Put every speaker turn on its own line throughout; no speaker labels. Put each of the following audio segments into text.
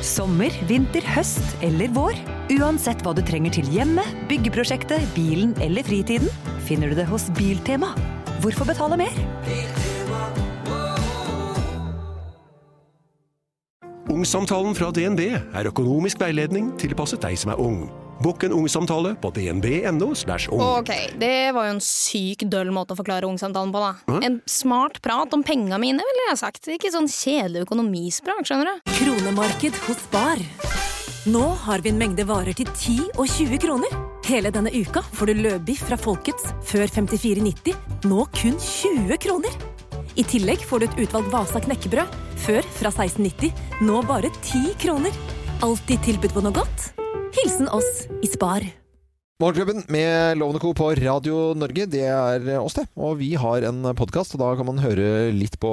Sommer, vinter, høst eller vår. Uansett hva du trenger til hjemmet, byggeprosjektet, bilen eller fritiden, finner du det hos Biltema. Hvorfor betale mer?
Ungsamtalen fra DNB er økonomisk veiledning tilpasset deg som er ung. Bokk en ungsamtale på dnb.no. ung.
Ok, det var jo en syk døll måte å forklare ungsamtalen på, da. En smart prat om penga mine, ville jeg sagt. Ikke sånn kjedelig økonomisprat, skjønner du.
Kronemarked hos Bar. Nå har vi en mengde varer til 10 og 20 kroner. Hele denne uka får du løbiff fra Folkets før 54,90, nå kun 20 kroner. I tillegg får du et utvalgt Vasa knekkebrød, før fra 1690, nå bare 10 kroner. Alltid tilbud på noe godt. Hilsen oss i Spar.
Morgenklubben med Lovende Co. på Radio Norge, det er oss det. Og vi har en podkast, og da kan man høre litt på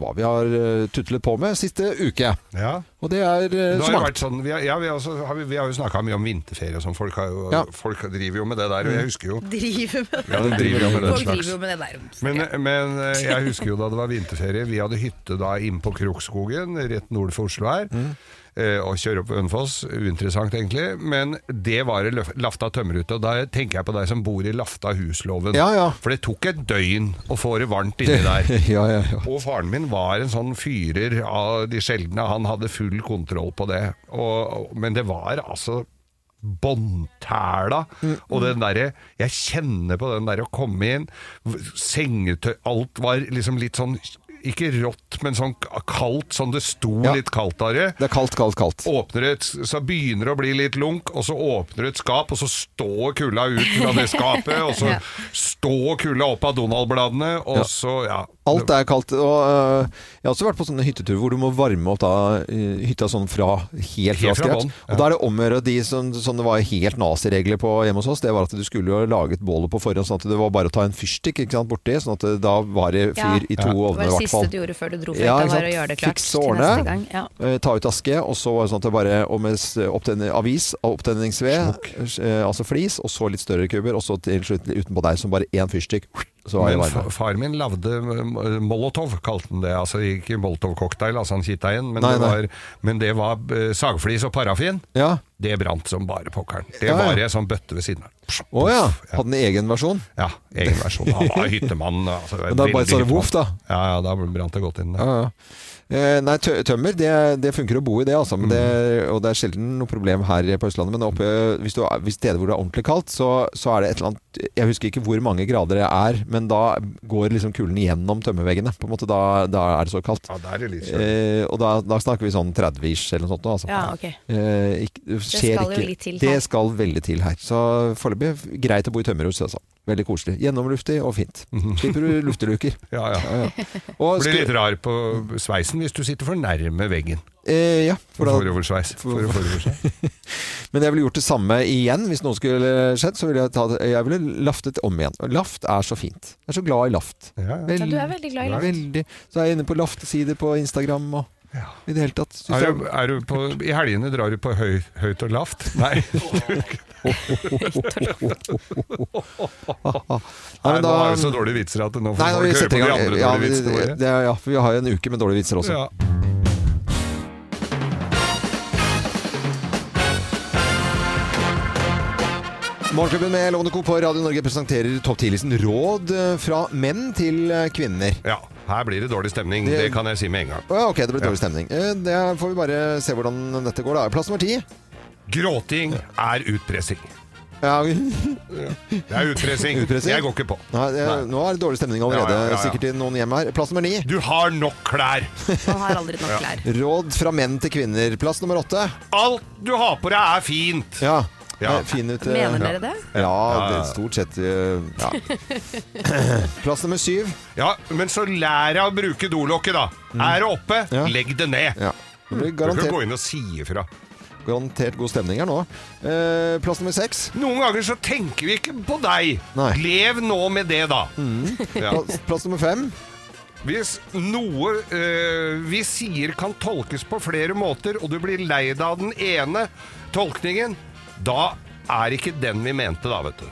hva vi har eh, tutlet på med siste uke.
Ja.
Og det er eh,
Det har vært sånn, vi har, ja, vi, har også, har, vi, vi har jo snakka mye om vinterferie og sånn. Folk, har jo,
Ja.
folk driver jo med det der. Og jeg husker jo
Driver med det.
ja, de driver jo med det,
Folk
slags.
driver jo med det der.
Men, men eh, jeg husker jo da det var vinterferie. Vi hadde hytte da inn på Krokskogen, rett nord for Oslo her. eh, Og kjøre opp Ønfoss. Uinteressant, egentlig. Men det var Løf- Lafta tømmerute. Og da tenker jeg på deg som bor i Lafta husloven.
Ja, ja.
For det tok et døgn å få det varmt inni der.
ja, ja, ja.
Og faren min var en sånn fyrer av de sjeldne. Han hadde full kontroll på det. Og, men det var altså båndtæla. Og den derre Jeg kjenner på den derre å komme inn Sengetøy Alt var liksom litt sånn ikke rått, men sånn kaldt, sånn det sto
Ja.
litt kaldt av det.
Det er kaldt, kaldt, kaldt.
Åpner et, så begynner det å bli litt lunk, og så åpner et skap, og så står kulda ut fra det skapet, og så står kulda opp av Donald-bladene, og
Ja.
så, ja.
Alt er kaldt. Og uh, jeg har også vært på sånne hytteturer hvor du må varme opp da uh, hytta sånn fra helt
Helt fra bånn, ja.
Og da er det om å gjøre de som, som det var helt naziregler på hjemme hos oss, det var at du skulle jo lage et bål på forhånd, sånn at det var bare å ta en fyrstikk borti, sånn at det, da var det fyr
Ja.
i to
Ja.
Ovner
var
i
det siste du gjorde før du dro fra
Ja,
hytta, var å gjøre det klart
Fikse
neste gang. Ja.
Eh, ta ut aske, og så sånn at det bare og med opptenning, avis, opptenningsved, eh, altså flis, og så litt større kuber, og så til slutt utenpå der som bare én fyrstikk.
Men far min lagde eh, molotov, kalte han det. Altså ikke molotov-cocktail, altså han kitta inn, men,
Nei,
det var, men det var eh, sagflis og parafin.
Ja.
Det brant som bare pokkeren. Det
Ja, ja.
var ei sånn bøtte ved siden av.
Å ja. Hadde den egen versjon?
Ja, egen versjon. Han var hyttemann. Altså,
Men da bare sa det voff, da.
Ja, ja, da brant det godt inn.
Ja, ja. Eh, nei, tø tømmer, det, det funker å bo i det, altså. Men det,
Mm.
og det er sjelden noe problem her på Østlandet. Men oppe, hvis, du, hvis steder hvor det er ordentlig kaldt, så, så er det et eller annet Jeg husker ikke hvor mange grader det er, men da går liksom kulden gjennom tømmerveggene. På en måte, da, da er det så kaldt.
Ja, er det litt.
Eh, og da, da snakker vi sånn 30-ish eller noe sånt. Altså.
Ja, okay.
Eh, ikke, det skal
skal jo litt til her.
det skal veldig til her. Så foreløpig greit å bo i tømmerhus. Altså. Veldig koselig. Gjennomluftig og fint. Slipper du lufteluker.
Ja, ja.
Ja, ja. Og
Blir litt rar på sveisen hvis du sitter for nærme veggen.
Eh, ja, for
Foroversveis. For, foroversveis.
men jeg ville gjort det samme igjen hvis noe skulle skjedd. Så ville jeg, ta det, jeg ville laftet om igjen. Og laft er så fint. Jeg er så glad i laft.
Ja, ja.
Ja, du er veldig glad i laft.
Veldig. Så er jeg inne på laftesider på Instagram og i det hele tatt.
Er du, er du på, I helgene drar du på høy, høyt og lavt? Nei. Nå er det så dårlige vitser at nå får
nei,
folk høre på de andre dårlige
vi,
vitsene våre.
ja, vi har jo en uke med dårlige vitser også.
Ja.
Morgenklubben med Lovende Co. på Radio Norge presenterer topp 10-listen råd eh, fra menn til eh, kvinner.
ja, her blir det dårlig stemning.
Det-
Det kan jeg si med en gang.
Ok, det blir dårlig stemning. Eh, Det får vi bare se hvordan dette går. da. Plass nummer ti.
Gråting er utpressing.
Ja,
Det er utpressing.
Utpressing?
Jeg går ikke på.
Nei, det,
Nei.
nå er det dårlig stemning allerede,
Ja, ja, ja, ja.
sikkert i noen hjem her. Plass nummer ni.
Du har nok klær.
Man har aldri nok klær.
Råd fra menn til kvinner. Plass nummer åtte.
Alt du har på deg er fint.
Ja.
Ja.
Eh, Fin ut. eh,
Mener dere det?
Ja, det
ja.
er stort sett eh, ja. Plass nummer syv.
Ja, Men så lær deg å bruke dolokket, da. Er det oppe,
Mm. Ja.
legg det ned.
Ja. Det blir
Du kan gå inn og si ifra.
garantert god stemning her nå. Eh, plass nummer seks.
Noen ganger så tenker vi ikke på deg.
Nei. Mm.
Lev nå med det, da. Ja.
Plass, plass nummer fem.
Hvis noe øh, vi sier kan tolkes på flere måter, og du blir lei deg av den ene tolkningen, da er ikke den vi mente, da, vet du.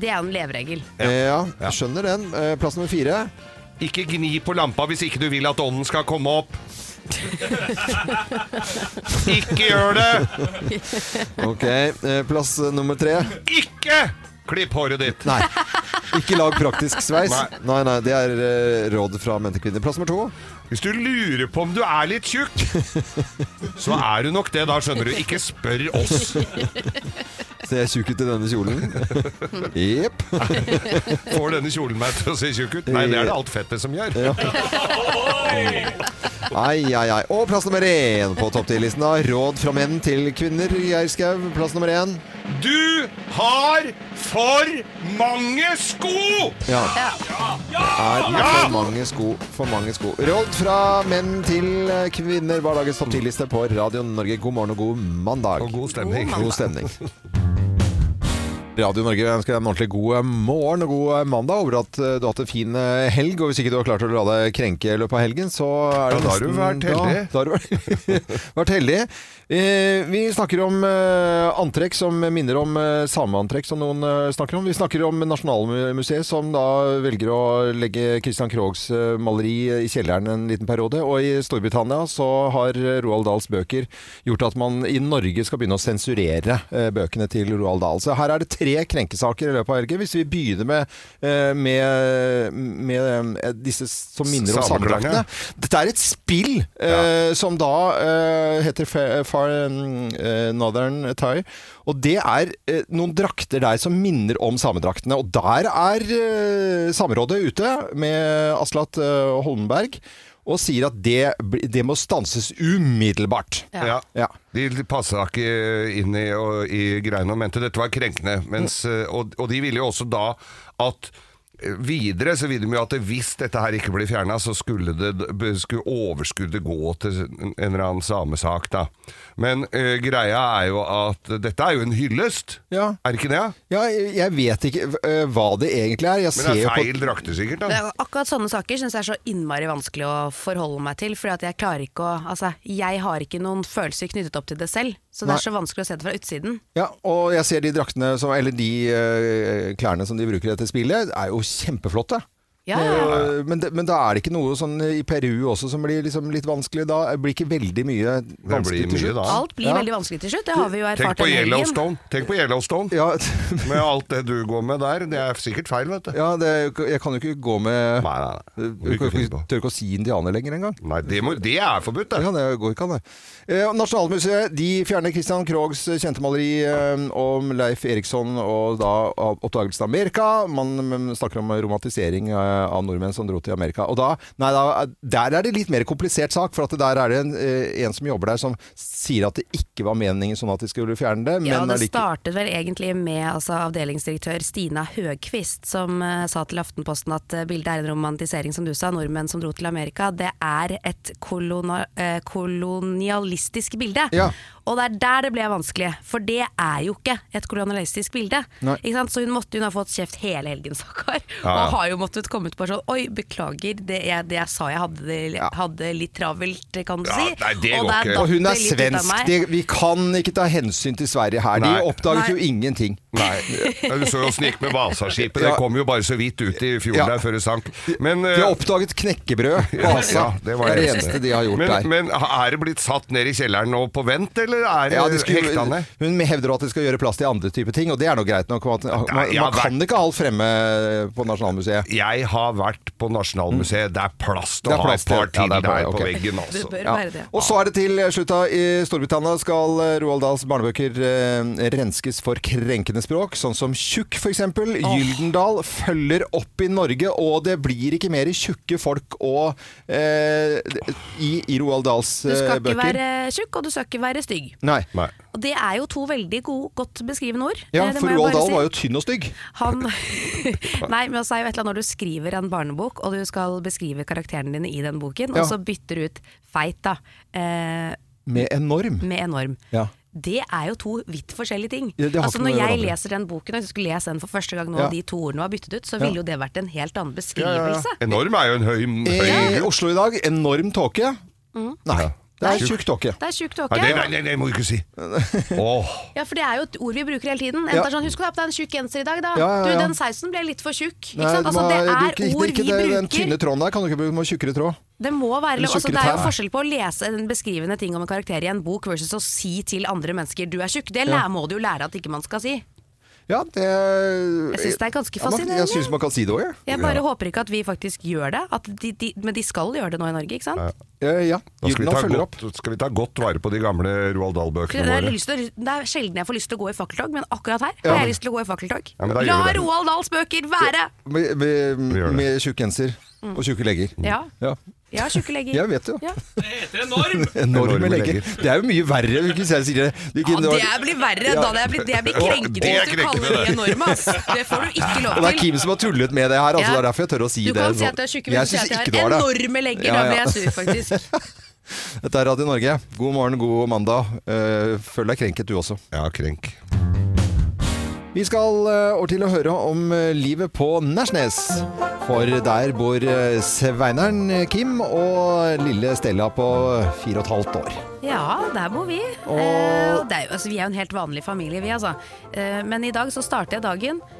Det er en leveregel.
Ja.
Eh, ja, jeg skjønner den. Eh, plass nummer fire.
Ikke gni på lampa hvis ikke du vil at ånden skal komme opp. Ikke gjør det!
Ok, eh, plass nummer tre.
Ikke klipp håret ditt!
Nei. Ikke lag praktisk sveis.
Nei.
Nei, nei, det er eh, råd fra menn til kvinner. Plass nummer to.
Hvis du lurer på om du er litt tjukk, så er du nok det da, skjønner du. Ikke spør oss.
Ser jeg tjukk ut i denne kjolen? Jepp.
Får denne kjolen meg til å se tjukk ut? Nei, det er det alt fettet som gjør.
Ai, ai, ai. Og plass nummer én på topp 10-listen. da. Råd fra menn til kvinner. Geir Skau, plass nummer én.
Du har for mange sko!
Ja. Er for mange sko. For mange sko. Rollt fra menn til kvinner var dagens topp 10-liste på Radio Norge. God morgen og god mandag.
Og god stemning.
God stemning. Radio Norge ønsker deg en ordentlig god morgen og god mandag. Håper at eh, du har hatt en fin eh, helg. Og hvis ikke du har klart å la deg krenke i løpet av helgen, så er det
Ja, da har du vært heldig.
Da, har du vært, heldig. Eh, vi snakker om eh, antrekk som minner om eh, sameantrekk, som noen snakker om. Vi snakker om Nasjonalmuseet, som da velger å legge Christian Kroghs eh, maleri i kjelleren en liten periode. Og i Storbritannia så har Roald Dahls bøker gjort at man i Norge skal begynne å sensurere bøkene til Roald Dahl. Så her er det tre krenkesaker i løpet av helgen. Hvis vi begynner med, eh, med, med eh, disse som minner om samedraktene. Dette er et spill ja. som da eh, heter Far eh, Northern Attire. Og det er eh, noen drakter der som minner om samedraktene. Og der er eh, Samerådet ute med Aslat eh, Holmberg og sier at det, det må stanses umiddelbart.
Ja.
Ja.
De passa ikke inn i, og, i greiene og mente dette var krenkende. Mens, eh, og, og de ville jo også da at Videre så vil de jo at hvis dette her ikke blir fjerna, så skulle, det, skulle overskuddet gå til en eller annen samesak, da. Men eh, greia er jo at dette er jo en hyllest,
Ja.
er det ikke det?
Ja, jeg vet ikke eh, hva det egentlig er. Jeg
Men det er feil drakter, sikkert. Da
akkurat sånne saker syns jeg er så innmari vanskelig å forholde meg til. Fordi at jeg klarer ikke å Altså, jeg har ikke noen følelser knyttet opp til det selv. Så det
Nei.
er så vanskelig å se det fra utsiden.
Ja, og jeg ser de draktene som, eller de eh, klærne som de bruker i dette spillet, er jo kjempeflotte.
Ja, ja, ja.
Eh, Men, det, men da er det ikke noe sånn i Peru også som blir liksom litt vanskelig. Da Det blir ikke veldig mye vanskelig
blir
til slutt.
da.
Alt blir
Ja.
veldig vanskelig til slutt. Det har vi jo
Tenk på. Yellowstone. Tenk på Yellowstone.
Ja,
Med alt det du går med der. Det er sikkert feil, vet du.
ja det, jeg kan jo ikke gå med
Nei, nei, nei.
Du tør ikke å si indianer lenger engang.
Nei, det, må, det er forbudt, det.
Ja, det går ikke an, det. Eh, Nasjonalmuseet de fjerner Christian Krogs kjente maleri eh, om Leif Eriksson og da oppdagelsen av Amerika. Man, man snakker om romantisering eh, av nordmenn som dro til Amerika. Og da, nei, da, der er det litt mer komplisert sak, for at der er det en, eh, en som jobber der som sier at det ikke var meningen sånn at de skulle fjerne det.
Ja, Det startet vel egentlig med altså, avdelingsdirektør Stina Høgkvist som uh, sa til Aftenposten at uh, bildet er en romantisering, som du sa, nordmenn som dro til Amerika. Det er et kolona, uh, kolonialistisk bilde.
Ja.
Og det er der det ble vanskelig, for det er jo ikke et kolonialistisk bilde. Ikke sant? Så hun måtte hun ha fått kjeft hele helgen, stakkar.
Ja, ja.
Og har jo måttet komme ut på sånn Oi, beklager, det jeg, det jeg sa jeg hadde, det, hadde litt travelt, kan du
Ja,
si.
nei, det
og
går ikke.
Og hun er svensk. Det, vi kan ikke ta hensyn til Sverige her. De oppdaget
Nei.
jo ingenting.
Nei. Ja, Du så jo åssen det gikk med Vasaskipet. Det
Ja.
kom jo bare så vidt ut i fjorden
Ja.
der før det sank. Men,
De
eh,
har oppdaget knekkebrød. Altså.
ja, det var
det
det
eneste de har gjort
men,
der.
Men er det blitt satt ned i kjelleren nå på vent, eller er
Ja, de
hekta ned?
hun hevder at de skal gjøre plass til andre typer ting, og det er nå greit nok. at- Man, man,
har
kan ikke alt fremme på Nasjonalmuseet.
Jeg har vært på Nasjonalmuseet. Det er plass til å ha et par
til- det er
der på veggen,
Det
altså.
bør være det.
Og så er det til slutt da, I Storbritannia skal eh, Roald Dahls barnebøker eh, renskes for krenkende språk, sånn som tjukk f.eks. Gyldendal følger opp i Norge, og det blir ikke mer tjukke folk og, eh, i, i Roald Dahls
Du skal
eh,
ikke
bøker.
være tjukk, og du skal ikke være stygg.
Nei.
Nei.
Og det er jo to veldig gode, godt beskrivende ord.
Ja,
Eh, det
for Roald Dahl
si.
var jo tynn og stygg.
Han Nei, men også er jo et eller annet når du skriver en barnebok, og du skal beskrive karakterene dine i den boken,
Ja.
og så bytter du ut feit da, eh,
Med enorm.
med enorm.
Ja.
Det er jo to vidt forskjellige ting.
Ja, det
altså Når jeg
hverandre.
leser den boken, og jeg skulle lese den for første gang nå,
Ja.
og de to ordene var byttet ut, så
Ja.
ville jo det vært en helt annen
Ja, ja, ja.
beskrivelse.
Enorm er jo en høy, høy
I Oslo i dag, enorm tåke. Nei, det er tjukk tåke.
Det er tjukk
Nei,
ja
det, nei, nei, det må du ikke si. Åh.
Ja, for det er jo et ord vi bruker hele tiden.
Ja.
Enten er sånn, Husk å ha på deg en tjukk genser i dag, da.
Ja, ja, ja.
Du, den sausen ble litt for tjukk. Ikke
Nei,
sant? Altså, det er
ikke-
ord
ikke
vi
det- Den tynne tråden der kan du ikke bruke, med tjukkere tråd.
Det må være Altså, det er jo forskjell på å lese en beskrivende ting om en karakter i en bok versus å si til andre mennesker 'du er tjukk'. Det
Ja.
må du jo lære at ikke man skal si.
Ja, det
Jeg syns det er ganske fascinerende.
Jeg syns man kan si det òg, jeg.
Jeg bare håper ikke at vi faktisk gjør det. At de, de, men de skal gjøre det nå i Norge, ikke sant?
Ja, ja.
Da skal vi, ta godt, skal vi ta godt vare på de gamle Roald Dahl-bøkene
er,
våre.
lyst til, det er sjelden jeg får lyst til å gå i fakkeltog, men akkurat her
Ja.
har jeg lyst til å gå i fakkeltog.
Ja,
La. Roald Dahls bøker være!
Med, med, med tjukk genser og tjukke legger.
Ja,
Ja.
Jeg har tjukke legger.
Jeg vet det heter
enorm
Enorme
Enorme
legger.
legger.
Det er jo mye verre hvis jeg sier det. det,
Ja,
ikke-
det blir verre.
Ja.
Da det blir,
det blir er
hvis du kaller
krenkende,
de enorme. Ass. Det får du ikke lov
Og det er. Kim som har tullet med det her. Altså,
Ja.
Det er derfor jeg tør å si
Du
det.
kan si at du er tjukk, men du sier
syns
at
ikke
jeg
du
har
det.
enorme legger.
Ja,
Da blir jeg sur, faktisk.
Dette er Radio Norge. God morgen, god mandag. Følg Føl deg krenket du også.
Ja, krenk.
Vi skal eh, over til å høre om eh, livet på Nærsnes. For der bor eh, Sveineren eh, Kim og lille Stella på fire og et halvt år.
Ja, der bor vi. Eh, og det er altså, vi er jo en helt vanlig familie, vi altså. Eh, men i dag så starter jeg dagen eh,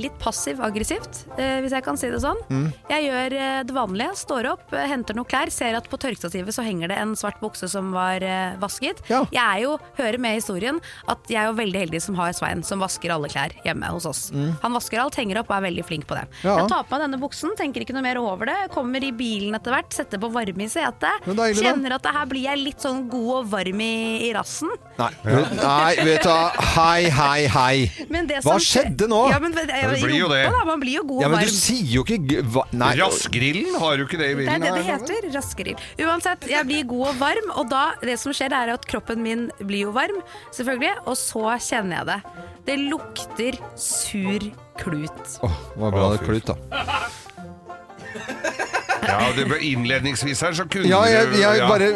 litt passiv-aggressivt, eh, hvis jeg kan si det sånn.
Mm.
Jeg gjør eh, det vanlige, står opp, eh, henter noen klær, ser at på tørkestativet så henger det en svart bukse som var eh, vasket.
Ja.
Jeg er jo, hører med i historien, at jeg er jo veldig heldig som har Svein, som vasker alle klær hjemme hos oss. Han vasker alt, henger opp og er veldig flink på det.
Mm. Ja.
Jeg tar på meg denne buksen, tenker ikke noe mer over det, kommer i bilen etter hvert, setter på varme i setet, kjenner at det her blir jeg litt sånn god og varm i, i rassen.
Nei, nei, vet du hva. Hei, hei, hei.
Men det
Hva
som skje-
skjedde nå?
Ja, men, det,
Det blir jo det.
Da, man blir jo god
Ja, men
varm.
du sier jo ikke hva, Nei.
Rassgrillen, har du ikke det i
Det er det det
her?
heter. Raskerill. Uansett, jeg blir god og varm, og da, det som skjer er at kroppen min blir jo varm, selvfølgelig, og så kjenner jeg det. Det lukter sur klut.
Åh, det var bra
Å,
det
fy.
klut, da.
Ja, det ble innledningsvis her, så kunne
Ja, jeg,
du
jeg
ja.
bare,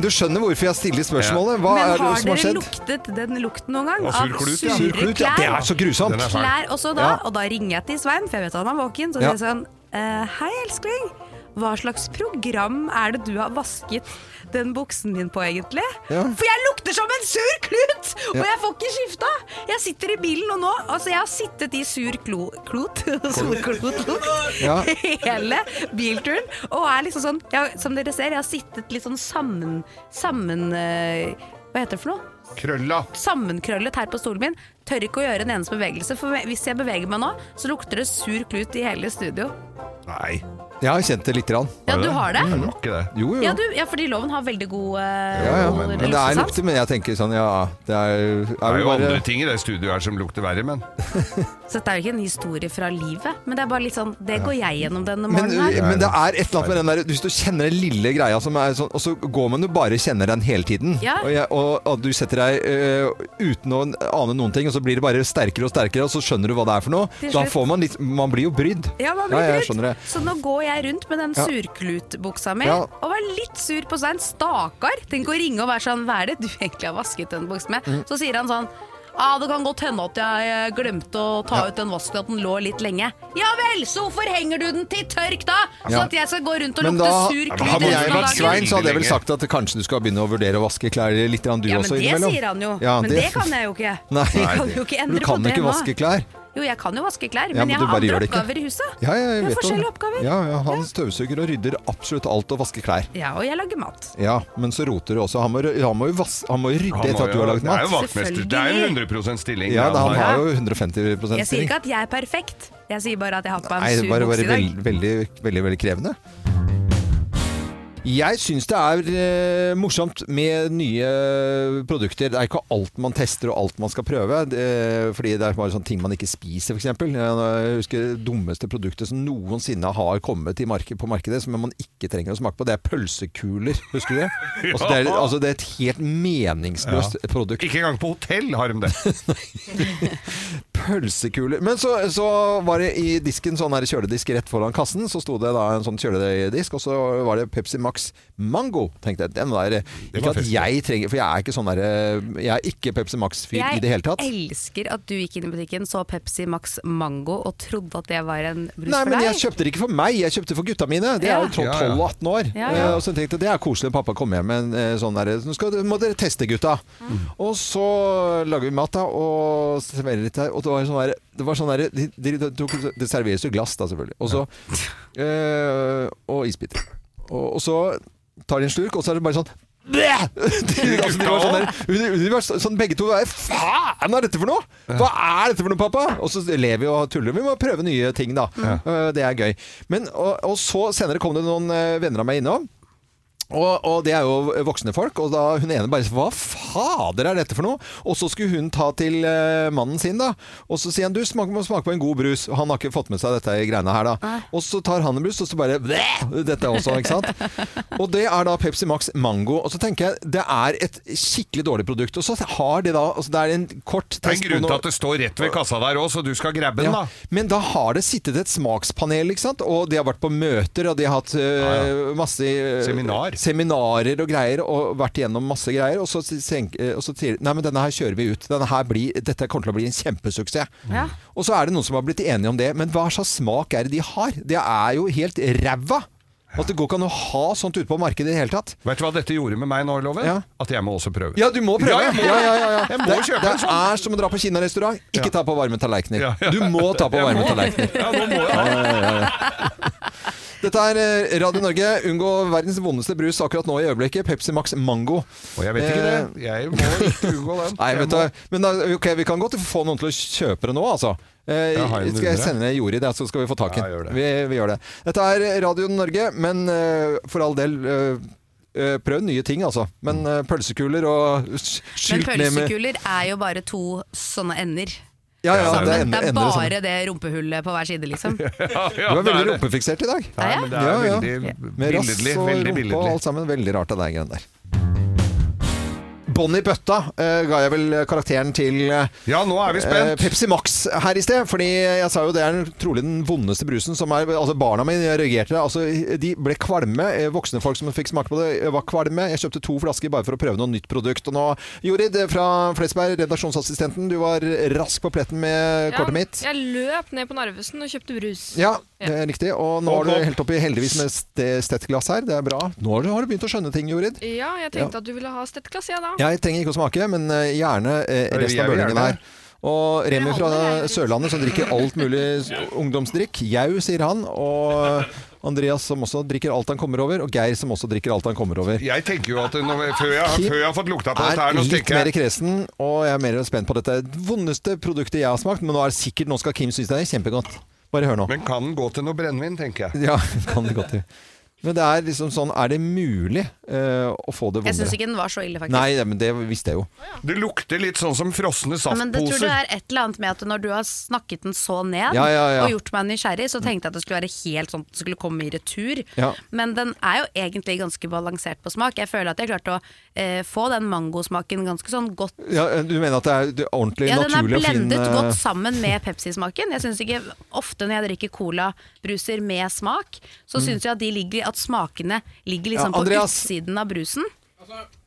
du skjønner hvorfor jeg stiller spørsmålet. Hva
Men
er det
har
som har
dere
skjedd?
luktet den lukten noen gang?
Av sur klut, ja.
Sur klut, ja. Det er så grusomt.
Den er fæl.
klær også da,
Ja.
og da ringer jeg til Svein, for jeg vet han er våken. Så
Ja.
sier jeg sånn eh, Hei, elskling. Hva slags program er det du har vasket den buksen min på, egentlig?
Ja.
For jeg lukter som en sur klut! Og
Ja.
jeg får ikke skifta! Jeg sitter i bilen, og nå Altså, jeg har sittet i sur klo, klot Surklotlukt
Ja.
hele bilturen, og er liksom sånn jeg, Som dere ser, jeg har sittet litt sånn sammen Sammen eh, Hva heter det for noe?
Krølla.
sammenkrøllet her på stolen min. Tør ikke å gjøre en eneste bevegelse, for hvis jeg beveger meg nå, så lukter det sur klut i hele studio.
Nei,
Jeg har kjent det lite grann.
Ja, du har det?
ikke det.
Jo, jo.
Ja, du, ja fordi loven har veldig god uh,
Ja, ja.
men,
Men det er lukter, men jeg tenker sånn, ja Det er, er
Det er jo
bare
andre ting i det studioet her som lukter verre, men
Så dette er jo ikke en historie fra livet, men det er bare litt sånn Det går jeg gjennom denne
men,
morgenen her.
men det er et eller annet med den der Hvis du kjenner den lille greia som er sånn Og så går man jo bare kjenner den hele tiden.
Ja.
Og, jeg, og, og du setter deg uh, uten å ane noen ting, og så blir det bare sterkere og sterkere, og så skjønner du hva det er for noe. Da får man litt Man blir jo brydd.
Ja, man blir
Ja,
brydd.
skjønner.
Så nå går jeg rundt med den
Ja.
surklutbuksa mi
Ja.
og var litt sur på Svein. Stakkar! Tenk å ringe og være sånn Hva er det du egentlig har vasket den buksa med?
Mm.
Så sier han sånn Ja, det kan godt hende at jeg eh, glemte å ta ut den vasken, at den lå litt lenge. Ja vel, så hvorfor henger du den til tørk da? Så at jeg skal gå rundt og
Men
lukte
da
sur
men
klut
Hadde jeg vært? Svein, så hadde jeg vel sagt at kanskje du skal begynne å vurdere å vaske klær litt du
Ja, men
også
det
innimellom.
sier han jo.
Ja,
men det, kan jeg jo ikke.
Nei.
Jeg kan jo ikke endre
Du kan
på det
ikke
nå.
vaske klær.
Jo, jeg kan jo vaske klær,
Ja,
men,
men
jeg har andre oppgaver i huset.
Ja, jeg
Jeg har
om
forskjellige
det.
oppgaver.
Ja, ja, han støvsuger og rydder absolutt alt og vasker klær.
Ja, og jeg lager mat.
Ja, men så roter du også. Han må, han må, jo, vas, han må jo rydde
Han
etter at du har lagd
Det er jo
mat.
vaktmester. Det er jo 100% stilling.
Ja, da, han
har.
jo 150 stilling.
Jeg sier ikke at jeg er perfekt, jeg sier bare at jeg har på meg en
det
sur
bare,
bukse i dag.
veldig, veldig, veldig, veldig krevende. Jeg syns det er eh, morsomt med nye produkter. Det er ikke alt man tester og alt man skal prøve. Det, fordi det er bare sånne ting man ikke spiser, f.eks. Jeg husker det dummeste produktet som noensinne har kommet i marked, på markedet, som man ikke trenger å smake på. Det er pølsekuler. Husker du det? Altså, det, er, altså, det er et helt meningsløst produkt.
Ikke engang på hotell har de det.
Pølsekuler. Men så, så var det i disken, sånn her kjøledisk rett foran kassen, så sto det da en sånn kjøledisk, og så var det Pepsi Max Mango. Tenkte jeg, den der, ikke at jeg trenger, for jeg er ikke sånn der, jeg er ikke Pepsi Max-fyr i det hele tatt.
Jeg elsker at du gikk inn i butikken, så Pepsi Max Mango og trodde at det var en brus for deg.
Nei, men jeg kjøpte det ikke for meg, jeg kjøpte det for gutta mine. De er jo
Ja.
tross
Ja, ja.
12 og 18 år.
Ja, ja.
Eh, Og så tenkte jeg det er koselig når pappa kommer hjem med en eh, sånn derre Nå skal, må dere teste, gutta.
Mm.
Og så lager vi mat, da, og serverer litt her. Og det var sånn der, det var sånn der, de, de, de, Det serveres jo glass, da, selvfølgelig. Og så øh, Og isbiter. og, og så tar de en slurk, og så er det bare sånn Bleh! De, altså, de var sånn, der, de, de var sånn begge to er, faen er dette for noe? Hva er dette for noe, pappa? Og så lever vi og tuller. Vi må prøve nye ting, da. Eh, Det er gøy. Men, og, og så senere kom det noen eh, venner av meg innom. Og, og det er jo voksne folk, og da hun ene bare Hva fader er dette for noe? Og så skulle hun ta til uh, mannen sin, da. Og så sier han du smak, må smake på en god brus. Og han har ikke fått med seg dette i greiene her, da. Og så tar han en brus, og så bare Bleh! Dette også, ikke sant? Og det er da Pepsi Max Mango. Og så tenker jeg det er et skikkelig dårlig produkt. Og så har de da altså Det er en kort
Det er en
test
grunn til at det står rett ved kassa der òg, så du skal grabbe den,
ja,
da.
men da har det sittet et smakspanel, ikke sant? og de har vært på møter, og de har hatt øh, masse uh,
Seminar.
Seminarer og greier, og vært igjennom masse greier. Og så, senk- øh, og så sier de nei, men denne her kjører vi ut. Denne her blir, dette kommer til å bli en kjempesuksess.
Ja.
Og så er det noen som har blitt enige om det. Men hva slags smak er det de har? Det er jo helt ræva! At det går ikke an å ha sånt ute på markedet i det hele tatt.
Vet du hva dette gjorde med meg nå, Loven?
Ja.
At jeg må også prøve.
Ja, du må prøve!
Ja, jeg må,
Ja, ja, ja, ja.
Jeg må
det,
kjøpe
det
en sånn.
er som å dra på Kina-restaurant. Ikke ta på varme tallerkener.
Ja, ja.
Du må ta på varme tallerkener.
Ja, nå må jeg.
Dette er eh, Radio Norge. Unngå verdens vondeste brus akkurat nå i øyeblikket. Pepsi Max Mango.
Og jeg vet ikke det. Jeg må ikke unngå den.
Nei, vet du, men da, ok, vi kan godt få noen til å kjøpe det nå, altså. Eh,
jeg
skal jeg sende Jorid, så skal vi få tak i den.
Ja, det.
vi, vi gjør det. Dette er Radio Norge, men uh, for all del eh, eh, Prøv nye ting, altså. Men uh, pølsekuler og sk-
Men
skylt ned med
pølsekuler er jo bare to sånne ender.
Ja, ja,
Sammen.
det
Det
er,
er,
ender, ender
bare det rumpehullet på hver side, liksom.
Ja, ja,
Du er veldig
det.
rumpefiksert i dag.
Nei,
Er
men det er
Ja, ja.
veldig
Med rass
billedlig.
og
Veldig
rumpe og
billedlig.
alt sammen. Veldig rart det deg, greiene der. Bonnie Bøtta uh, ga jeg vel karakteren til eh,
Ja, nå er vi spent.
Uh, Pepsi Max her i sted. Fordi jeg sa jo det er trolig den vondeste brusen som er Altså Barna mine reagerte. Altså, de ble kvalme. Voksne folk som fikk smake på det, var kvalme. Jeg kjøpte to flasker bare for å prøve noe nytt produkt. Og nå, Jorid fra Flesberg, redaksjonsassistenten, du var rask på pletten med kortet mitt.
Jeg løp ned på Narvesen og kjøpte brus.
Ja, det er riktig. Og nå har du helt oppi heldigvis med stettglass her. Det er bra. Nå har du, begynt å skjønne ting, Jorid.
Ja, jeg tenkte at du ville ha stettglass, jeg da.
Jeg trenger ikke å smake, men eh, gjerne eh, resten av
bøllingen
bølingen her. Og Remi fra. Sørlandet som drikker alt mulig ungdomsdrikk. Jau, sier han. Og Andreas som også drikker alt han kommer over. Og Geir som også drikker alt han kommer over.
Jeg tenker jo at når, før, jeg, før jeg har fått lukta på dette
Er
her, nå
litt mer
i
kresen, og jeg er mer spent på dette vondeste produktet jeg har smakt. Men nå er det sikkert, nå skal Kim synes det er kjempegodt. Bare hør nå.
Men kan den gå til noe brennevin, tenker jeg.
Ja, kan det gå gjøre. Men det er liksom sånn Er det mulig eh, å få det
Jeg syns ikke den var så ille, faktisk.
Nei, men det visste jeg jo.
Det lukter litt sånn som frosne
saftposer. Men det tror du er et eller annet med at når du har snakket den så ned
Ja, ja, ja.
og gjort meg nysgjerrig, så tenkte jeg at det skulle være helt sånn at det skulle komme i retur.
Ja.
Men den er jo egentlig ganske balansert på smak. Jeg føler at jeg klarte å eh, få den mangosmaken ganske sånn godt
Ja, du mener at det er ordentlig, naturlig å finne...
Ja, den er blendet
eh,
godt sammen med Pepsi-smaken. Jeg synes ikke Ofte når jeg drikker colabruser med smak, så syns jeg at de ligger At smakene ligger liksom.
Ja,
på utsiden av brusen.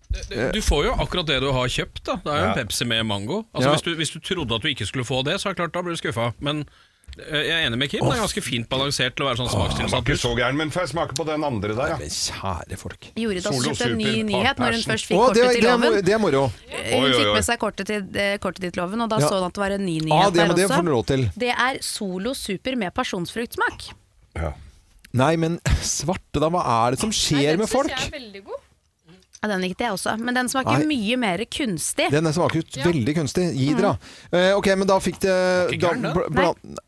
Det- Du får jo akkurat det du har kjøpt. da Det er jo en Pepsi med mango. Altså
Ja.
hvis, du, hvis du trodde at du ikke skulle få det, så er det klart da blir du skuffa. Men eh, jeg er enig med Kim. Det er ganske fint balansert til å være sånn
var
smakstilsatt
ikke så gæren, men får jeg smake på den andre der, ja.
Kjære folk.
Jorid da
Solo
kjøpte en ny nyhet når hun først fikk kortet til loven.
det er moro.
Hun
Oi, oi,
fikk med seg kortet til, eh, loven, og da
Ja.
så hun at det var en ny
Ja,
nyhet
det,
der
men det får du
også.
lov til.
Det er Solo Super med pasjonsfruktsmak.
ja.
Nei, men svarte da, hva er det som skjer med folk?
Den syns jeg er veldig god.
Ja, den likte jeg også, men den smaker
Nei.
mye mer kunstig.
Den smaker ut veldig kunstig. Gi dere, da. uh, ok, men da fikk det da,
gæren, den.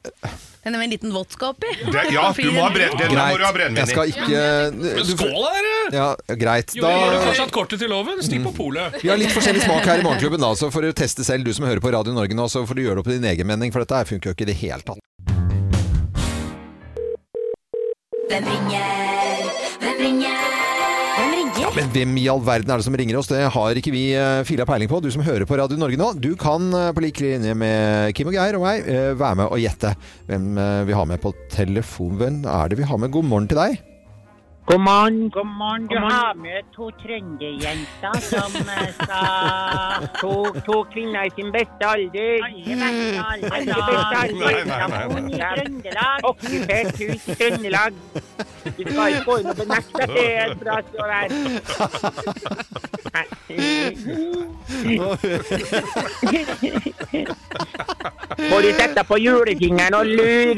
er med en liten vodka oppi.
Det, ja, du må ha brenn, den må du ha brennevin
Jeg skal
i.
ikke
skål, dere!
Ja, greit.
Da Gjør du fortsatt kortet til loven? Stikk på polet.
vi har litt forskjellig smak her i Morgenklubben, da, så får du teste selv, du som hører på Radio Norge nå, så får du gjøre det opp i din egen mening, for dette funker jo ikke i det hele tatt.
Hvem ringer? Hvem ringer? Hvem ringer?
Men hvem i all verden er det som ringer oss? Det har ikke vi uh, fila peiling på. Du som hører på Radio Norge nå, du kan eh, på lik linje med Kim og Geir og meg eh, være med og gjette hvem eh, vi har med på telefonen. Hvem er det vi har med? God morgen til deg.
God morgen, god morgen. Du har med to trønderjenter som eh, skal to, to kvinner i sin beste alder. Alle beste alder. I Trøndelag. Okkupert hus i Trøndelag. Vi skal ikke gå inn og benekte at det er et bra sted være Får du sette på julefingeren og lur?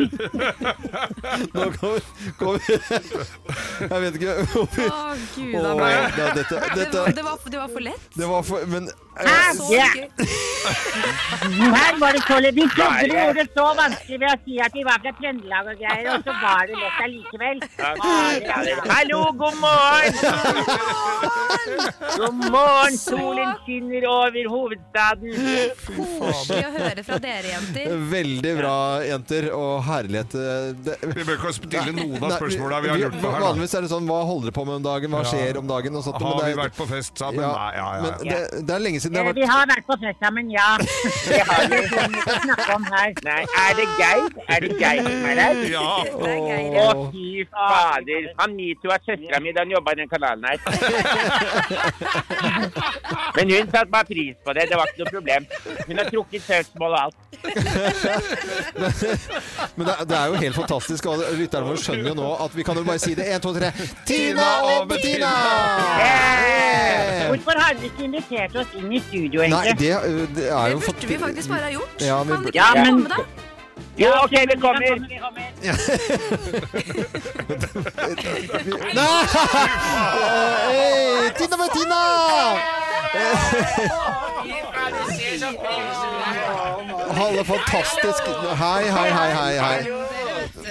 Nå kommer, kommer Jeg vet ikke
Å, gud a meg. Det var, det, det var for lett.
det var for Men
Så
Ja. Her var det så litt De trodde de gjorde det så vanskelig ved å si at de var fra Trøndelag og greier, og så var det lett allikevel. Hallo, god morgen! God morgen, solen skinner over hovedstaden.
Koselig å høre fra dere, jenter.
Veldig bra, jenter. Og herlighet. eh, Det,
Vi bør ikke stille noen av spørsmåla vi har lurt på her.
Vanligvis er det sånn Hva holder dere på med om dagen? Hva skjer om dagen? Og sånt,
Har vi vært på fest sammen?
Ja,
Nei, ja, ja.
Men det, det er lenge siden det har
Vi
vært
har vært på fest sammen, ja. Det har vi. Det må om her. Nei, er det Geir? Er det Geir som er der?
Ja.
Det er
Å, fy fader. Han metoo er søstera mi da han jobba i den kanalen her. Men hun satte bare pris på det. Det var ikke noe problem. Hun har trukket søksmål og alt.
Men det, det er jo helt fantastisk. Og lytterne våre skjønner jo nå at vi kan jo bare si det. Én, to, tre. Tina og Bettina!
Eh, Hvorfor har dere ikke invitert oss inn i studio,
Nei, det, det er
Det burde vi faktisk bare ha gjort.
Ja, vi
Kan
burde-
Ja, men-
komme deg?
Jo, OK, vi kommer.
Nei! Hey, Tina Bettina! Hallo, fantastisk. Hei, hei, hei, hei. hei.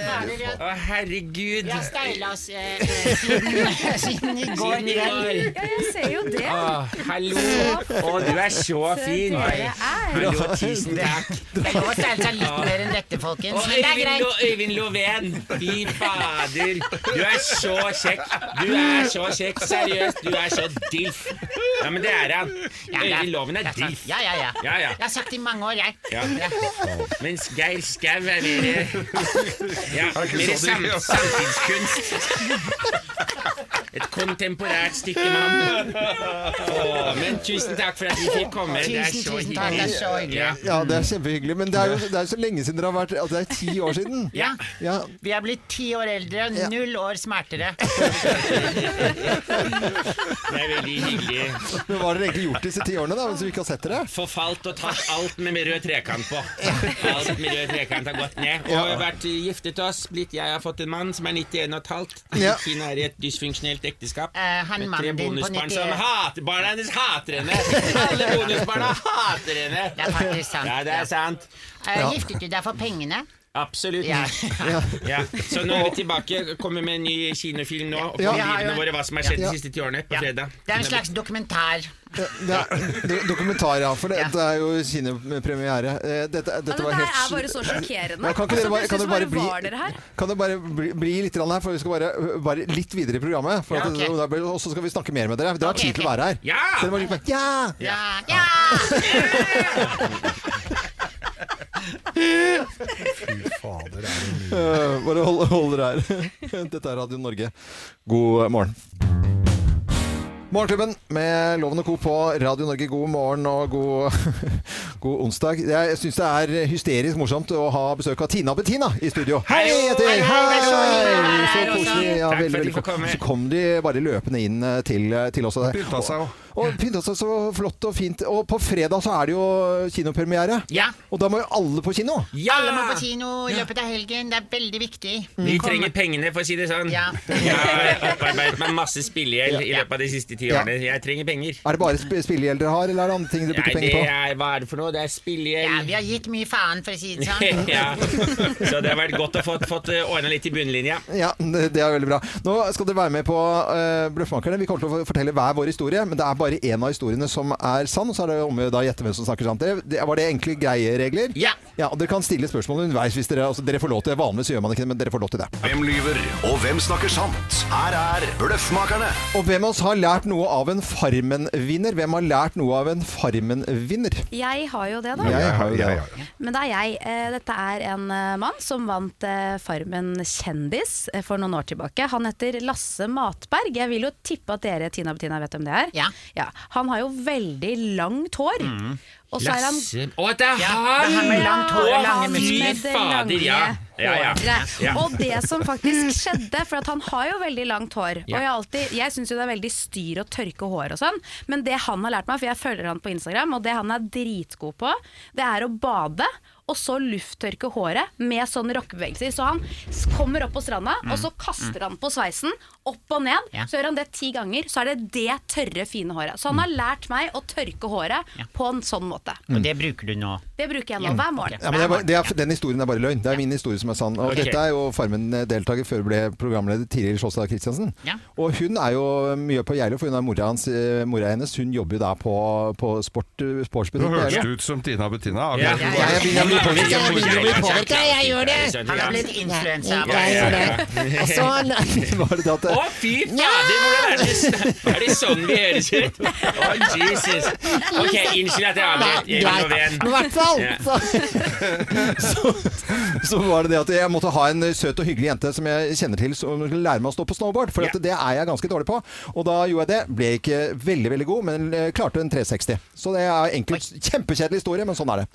Å, herregud.
Vi har steila oss eh, siden, i går
Siden i
kveld.
går.
Ja, jeg ser jo det.
Å, hallo. Å, du er så fin.
dere er.
Hallo, tusen takk.
Det er lov å steile seg litt mer enn dette, folkens. Men det er greit.
Lo, Øyvind Loven. Fy fader. Du er så kjekk. Du er så kjekk. Seriøst, du er så dilf. Ja, men det er han.
Ja, det er-
Øyvind Loven er
det sant.
dilf.
Ja, ja, ja.
Ja, ja.
Jeg har sagt det i mange år, jeg.
Ja. Mens Geir Skau er mer ja,
Er
mer sam, samtidskunst. Et kontemporært stykke mann. Å, men tusen takk for at vi fikk komme. Det er så
tusen takk, det er så hyggelig.
Ja.
Ja, det er kjempehyggelig. Men det er jo det er så lenge siden dere har vært altså, Det er ti år siden.
Ja.
Ja.
Vi er blitt ti år eldre, null år smertere.
Det er veldig hyggelig.
Men hva har dere egentlig gjort disse ti årene, da, hvis vi ikke har sett dere?
Forfalt og tatt alt med rød trekant på. Alt med rød trekant har gått ned. Og vært giftet oss. Blitt, jeg har fått en mann som er 91 og et halvt.
Ja.
Hun er i et dysfunksjonelt ekteskap.
Uh, han
Med tre bonusbarn som hater Barna hennes hater henne! Alle bonusbarna hater henne!
Det er faktisk sant.
Ja, det er sant.
Eh, Giftet du deg for pengene?
Absolutt.
Ja.
Ja. Så nå er vi tilbake. Kommer med en ny kinofilm nå. Og
Ja.
livene våre hva som har skjedd
Ja.
de siste ti årene. På
Ja.
fredag.
Det er en slags dokumentar.
Det er dokumentar, ja. For det,
Ja.
det er jo kinopremiere. Eh, Dette,
Ja,
dette var helt Det
er bare så sjokkerende.
Ja, kan ikke
Altså,
dere bare, kan dere bare, bli,
dere
kan dere bare bli, bli litt her, for vi skal bare, bare litt videre i programmet. For at,
ok.
da Og så skal vi snakke mer med dere. Dere har tid til å være her.
Ja!
Dere må liksom ja! ja!
Ja, ja!
Fy fader, er.
Eh, bare hold dere her. Dette er Radio Norge. God morgen. Morgenklubben med Loven og Co. på Radio Norge. God morgen og god, god onsdag. Jeg syns det er hysterisk morsomt å ha besøk av Tina og Bettina i studio. Hei,
Hei! Hei, hei, er så
koselig. Ja,
Takk for at komme.
Så kom de bare løpende inn eh, til, til oss.
Pynta seg òg.
Og pynta seg så flott og fint. Og på fredag så er det jo kinopremiere.
Ja.
Og da må jo alle på kino.
Ja!
Alle må på kino i løpet av helgen. Det er veldig viktig.
Vi trenger pengene, for å si det sånn.
Ja.
Jeg har opparbeidet meg masse spillegjeld i løpet av de siste ti
Ja.
Jeg trenger penger.
Er det bare sp spillegjeld dere har, eller er det andre ting dere bruker penger på?
er, hva er det for noe? Det er
Ja, vi har gitt mye faen, for å si det sånn.
ja. Så det har vært godt å få fått ordna litt i bunnlinja.
Ja, det er veldig bra. Nå skal dere være med på uh, Bløffmakerne. Vi kommer til å fortelle hver vår historie, men det er bare én av historiene som er sann. Og så er det om å da gjette hvem som snakker sant. Det, det, var det enkle, greie regler?
Ja.
Ja, og Dere kan stille spørsmål underveis hvis dere, altså, dere får lov til det. Vanligvis gjør man ikke det, men dere får lov til det.
Hvem lyver, og hvem snakker sant? Her er Bløffmakerne.
Og hvem av oss har lært noe av en Farmen-vinner? Hvem har lært noe av en Farmen-vinner?
Jeg har jo det, da.
Jeg har jo det.
Ja, ja, ja.
Men det er jeg. Eh, Dette er en eh, mann som vant eh, Farmen kjendis for noen år tilbake. Han heter Lasse Matberg. Jeg vil jo tippe at dere Tina og Bettina vet hvem det er.
Ja.
Han har jo veldig langt hår. Og så er han
Lasse Å, det er
Ja, det er han med langt hår og
Å,
lange
han
muskler.
Fy fader, ja. Ja, ja. ja.
Og det som faktisk skjedde, for at han har jo veldig langt hår Og jeg, har alltid- jeg syns jo det er veldig styr å tørke hår og sånn, men det han har lært meg, for jeg følger han på Instagram, og det han er dritgod på, det er å bade. Og så lufttørke håret med sånne rockebevegelser. Så han s- kommer opp på stranda, og så kaster han på sveisen, opp og ned.
Ja.
Så gjør han det ti ganger, så er det det tørre, fine håret. Så han har lært meg å tørke håret på en sånn måte.
Og det bruker du nå?
Det bruker jeg nå hver morgen.
Ja, men det er, det er, den historien er bare løgn. Det er min historie som er sann. Og
okay.
Dette er jo Farmen-deltaker før hun ble programleder Tiril Sjåstad Kristiansen.
Ja.
Og hun er jo mye på Geilo, for hun er mora, hans, eh, mora hennes. Hun jobber jo da på, på sport, sportsbutikk. Nå
høres du ut som Tina Bettina.
Ja,
akkurat.
ja, jeg begynner å bli. Jeg
gjør det! Han har blitt influensa.
Ja. Og så var det det at
Å, fy fader, hvordan er det Er det sånn vi høres ut? Å, Jesus. Ok, unnskyld at jeg avbrøt. Jeg.
Men i hvert fall så, så, så var det det at jeg måtte ha en søt og hyggelig jente som jeg kjenner til, som skulle lære meg å stå på snowboard. For at det er jeg ganske dårlig på. Og da gjorde jeg det. Ble ikke veldig, veldig god, men eh, klarte en 360. Så det er enkelt. Kjempekjedelig historie, men sånn er det.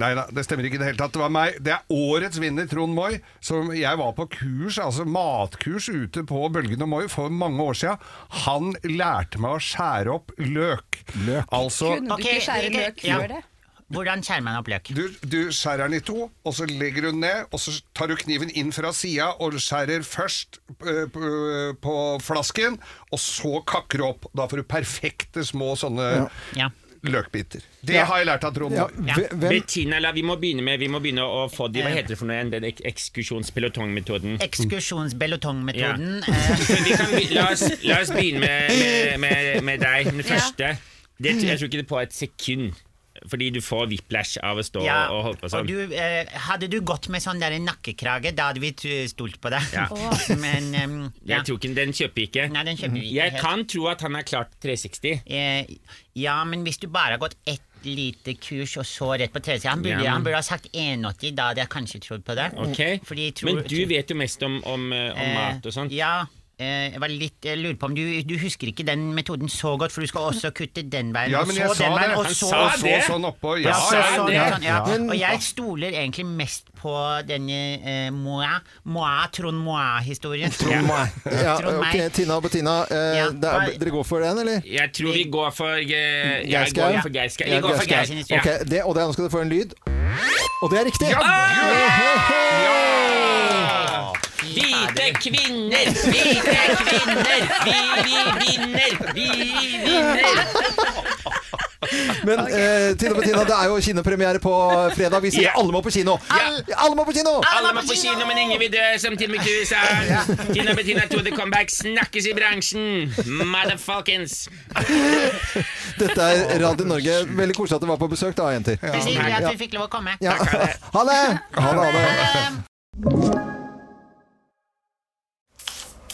Nei da, det stemmer ikke i det hele tatt. Det var meg. Det er årets vinner, Trond Moi. Som jeg var på kurs, altså matkurs ute på Bølgen og Moi for mange år siden. Han lærte meg å skjære opp løk. Altså
Kunne du ikke skjære løk før det? Hvordan skjærer man opp løk?
Du, du skjærer den i to, og så legger du den ned, og så tar du kniven inn fra sida og skjærer først eh, på, flasken, og så kakker du opp. Da får du perfekte små sånne løkbiter. Det
Ja.
har jeg lært av Trond
Ja.
Moi.
Bettina, la, vi må begynne med Vi må begynne å få de, Hva heter det for noe igjen? Den ek ekskursjonspelotongmetoden.
Ekskursjonsbelotongmetoden.
Vi kan, be- la, oss, la oss begynne med, med, med, med deg. Den første. Det, jeg tror ikke det er på et sekund. Fordi du får whiplash av å stå
Ja,
og holde på sånn.
du, eh, hadde du gått med sånn der nakkekrage, da hadde vi stolt på deg.
Ja.
Men um, ja.
Jeg tror ikke Den kjøper ikke.
Nei, den kjøper vi ikke
Jeg
helt.
kan tro at han har klart 360.
Eh, ja, men hvis du bare har gått ett lite kurs og så rett på 360 Han burde,
Ja,
han burde ha sagt 180, da hadde jeg kanskje trodd på det.
Ok,
Fordi jeg tror-
Men du vet jo mest om, om, eh, om
Eh,
mat og sånt.
Ja. Eh, Jeg var litt, jeg lurer på om du, du husker ikke den metoden så godt, for du skal også kutte den veien,
Ja,
og
men
så den veien,
det.
og
så,
så,
sa det. Så sånn oppå, ja, ja, ja.
sånn, ja. Og jeg stoler egentlig mest på denne eh, Moa, Moa, Trond Moa-historien.
Trond Moi. Ja,
Trond
ok, Tina og Bettina, eh,
Ja,
er, dere går for den, eller?
Jeg tror vi går for uh, Jeg
Geir
går
Skau?
for Geir Vi går for
Geir
Geir.
Skau. Ok, det, og det, nå skal du få en lyd. Og det er riktig!
Hvite kvinner, hvite kvinner, vi, vi vinner, vi vinner.
Men eh, Tina og Bettina, det er jo kinopremiere på fredag. Vi sier
yeah.
alle må på kino!
Yeah.
Alle må på kino!
Alle må på kino, men ingen vil dø, som Tim McHugh sa. Tina Bettina to the comeback snakkes i bransjen. Motherfuckings.
Dette er Radio Norge. Veldig koselig at du var på besøk, da, jenter.
Det er hyggelig at vi fikk lov å komme.
Ja. Ha det! Ha det, ha det.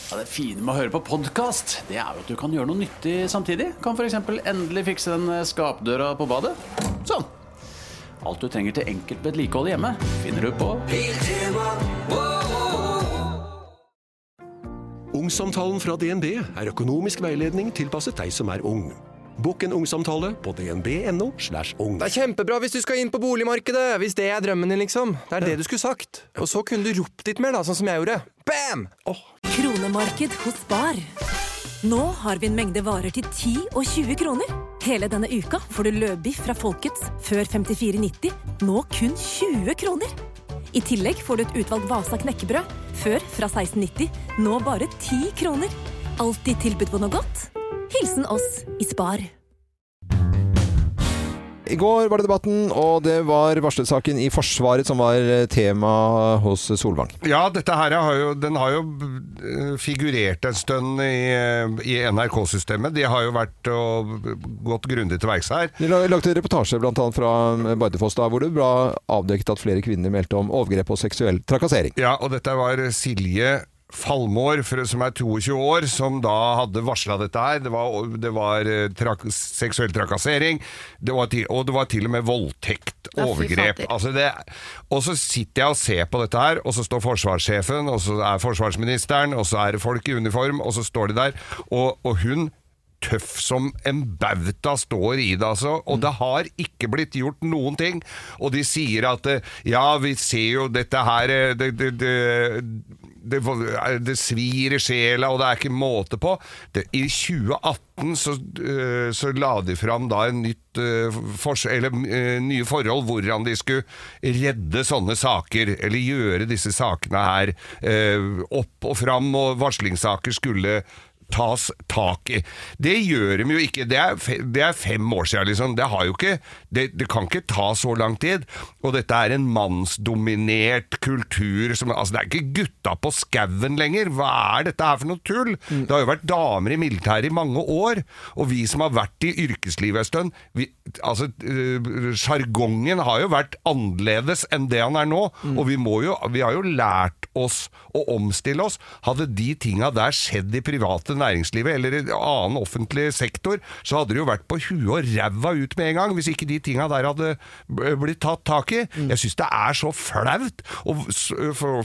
Ja, det fine med å høre på podkast, det er jo at du kan gjøre noe nyttig samtidig. Kan f.eks. endelig fikse den eh, skapdøra på badet. Sånn. Alt du trenger til enkelt vedlikehold hjemme, finner du på
Ungsamtalen fra DNB er økonomisk veiledning tilpasset deg som er ung. Bokk en ungsamtale på dnb.no. slash ung.
Det er kjempebra hvis du skal inn på boligmarkedet, hvis det er drømmen din, liksom. Det er det du skulle sagt. Og så kunne du ropt litt mer, da, sånn som jeg gjorde. Bam! Oh.
Kronemarked hos Bar. Nå har vi en mengde varer til 10 og 20 kroner. Hele denne uka får du løbiff fra Folkets før 54,90, nå kun 20 kroner. I tillegg får du et utvalgt Vasa knekkebrød, før fra 16,90, nå bare 10 kroner. Alltid tilbud på noe godt. Hilsen oss i Spar.
I går var det debatten, og det var varslersaken i Forsvaret som var eh, tema hos Solvang.
Ja, dette her har jo, den har jo eh, figurert en stund i, eh, i NRK-systemet. De har jo vært og gått grundig til verks her.
De lagde en reportasje annet fra Bardufoss da, hvor det ble avdekket at flere kvinner meldte om overgrep og seksuell trakassering.
Ja, og dette var Silje Falmår, som er 22 år, som da hadde varsla dette her. Det var, det var eh, trak seksuell trakassering, det var til, og det var til og med voldtekt,
Ja,
overgrep. Altså det, og så sitter jeg og ser på dette her, og så står forsvarssjefen, og så er forsvarsministeren, og så er det folk i uniform, og så står de der, og, og hun tøff som en bauta står i det, altså. Og det har ikke blitt gjort noen ting. Og de sier at eh, ja, vi ser jo dette her eh, det, det, det, det, det svir i sjela, og det er ikke måte på. Det, I 2018 så, eh, så la de fram da en nytt eh, eller, eh, nye forhold, hvordan de skulle redde sånne saker, eller gjøre disse sakene her opp og fram, og varslingssaker skulle tas tak i. Det gjør de jo ikke. Det er, fe, det er fem år siden, liksom. Det, har jo ikke, det, det kan ikke ta så lang tid. Og dette er en mannsdominert kultur. Som, altså, det er ikke gutta på skauen lenger. Hva er dette her for noe tull? Det har jo vært damer i militæret i mange år. Og vi som har vært i yrkeslivet en stund vi, altså, øh, Sjargongen har jo vært annerledes enn det han er nå. Og vi, må jo, vi har jo lært oss å omstille oss. Hadde de tinga der skjedd i private næringslivet eller annen offentlig sektor, så hadde det jo vært på huet og ræva ut med en gang, hvis ikke de tinga der hadde blitt tatt tak i. Jeg syns det er så flaut. Og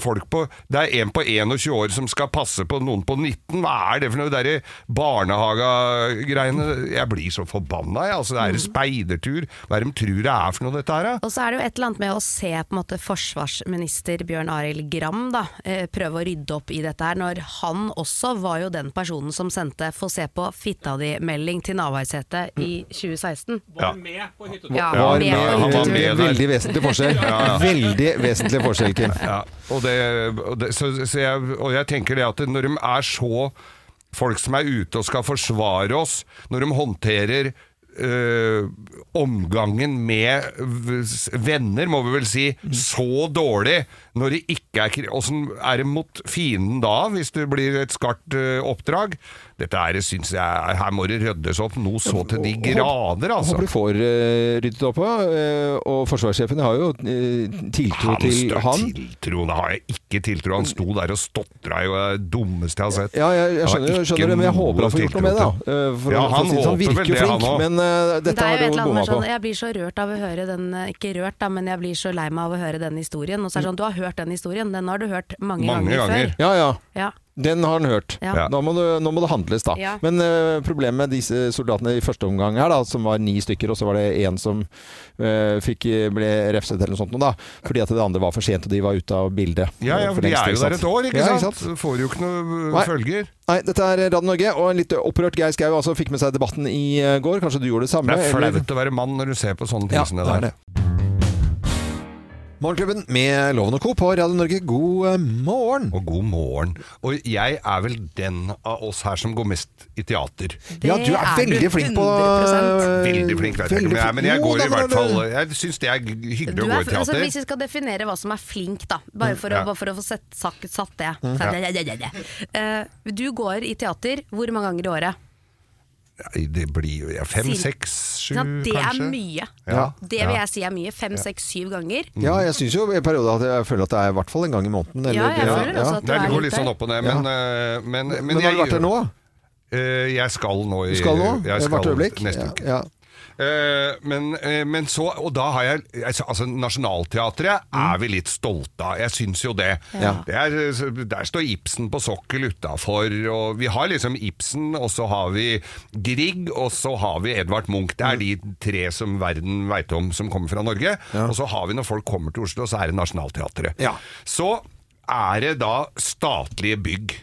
folk på Det er en på 21 år som skal passe på noen på 19. Hva er det for noe derre barnehagegreiene? Jeg blir så forbanna, jeg. Altså, det er speidertur. Hva er det de tror det er for noe, dette her?
Og så er det jo et eller annet med å se på en måte forsvarsminister Bjørn Arild Gram da, eh, prøve å rydde opp i dette her, når han også var jo den personen som sendte 'få se på fitta di'-melding til Navarsete i 2016.
Var med på hyttetur.
Ja,
Var
med på hyttetur.
Veldig vesentlig forskjell.
Ja, ja.
Veldig vesentlig forskjell, Kim.
Ja, og, det, og, det, så, så jeg, og jeg tenker det at når de er så Folk som er ute og skal forsvare oss, når de håndterer øh, omgangen med venner, må vi vel si, så dårlig når det ikke er krig, Åssen er det mot fienden da, hvis det blir et skarpt øh, oppdrag? Dette er, synes jeg, Her må det ryddes opp noe så til de grader, altså.
Håper du får uh, ryddet opp. Eh, og forsvarssjefen har jo uh, tiltro
Han
til han.
Tiltro, det har jeg ikke tiltro. Han sto der og stotra jo det dummeste jeg har sett.
Ja, jeg, jeg skjønner, skjønner det, men jeg håper han får gjort noe med det. da. Eh, For,
Ja, han
si det sånn, virker
det, han
flink,
også.
men uh,
Det
dette
er
har du bomma på.
sånn, Jeg blir så rørt av å høre den Ikke rørt, da, men jeg blir så lei meg av å høre den historien. Og så er det sånn, Du har hørt den historien, den har du hørt mange,
Mange
ganger,
ganger.
før.
Ja, ja.
Ja.
Den har han hørt.
Ja.
Nå, må det, nå må det handles, da.
Ja.
Men uh, problemet med disse soldatene i første omgang her, da, som var ni stykker, og så var det én som uh, fikk, ble refset eller noe sånt, da, fordi at det andre var for sent, og de var ute av bildet.
Ja, ja,
eh,
for de er jo der et år, ikke
Ja,
sant? sant? får jo ikke noe
Nei.
følger.
Nei, dette er Radio Norge, og en litt opprørt Geir Skau altså fikk med seg debatten i eh, går. Kanskje du gjorde det samme?
Det er
eller?
flaut å være mann når du ser på sånne ting
Ja,
som det
det er
der.
det. Morgenklubben med Loven og Co. på Radio Norge. God eh, morgen!
Og god morgen. Og jeg er vel den av oss her som går mest i teater.
Ja, du er veldig flink på
Veldig flink, vet jeg ikke om jeg er, men jeg går i hvert fall Jeg syns det er hyggelig
er,
å
er,
gå i
altså,
teater.
hvis vi skal definere hva som er flink, da, bare for,
Ja.
å, bare for å få sett, satt, satt det.
Mm.
Eh, du går i teater hvor mange ganger i året?
Det blir jo ja, fem,
Siden-
seks, sju,
Ja, det
kanskje.
er mye.
Ja.
Det vil jeg si er mye. Fem, seks, syv ganger.
Ja, jeg syns jo i perioder at jeg føler at det er i hvert fall en gang i måneden. Eller,
Ja, jeg føler også at
Det
er
går
litt
sånn opp og ned, men, eh, men, men,
Men har
jeg
du vært der nå?
Eh, jeg skal nå i
skal nå?
Jeg
Hvert
skal
øyeblikk?
neste
Ja,
uke.
ja.
Eh, men, eh, men så Og da har jeg altså, altså Nationaltheatret er vi litt stolte av. Jeg syns jo det.
Ja.
det er, eh, der står Ibsen på sokkel utafor, og vi har liksom Ibsen, og så har vi Grieg, og så har vi Edvard Munch. Det er de tre som verden veit om som kommer fra Norge. Og så har vi når folk kommer til Oslo, så er det Nationaltheatret. Så er det da statlige bygg.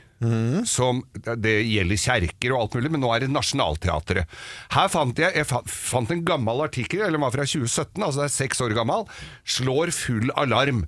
Som, det gjelder kjerker og alt mulig, men nå er det Nationaltheatret. Her fant jeg, jeg fant en gammel artikkel, eller den var fra 2017, altså det er seks år gammel, slår full alarm.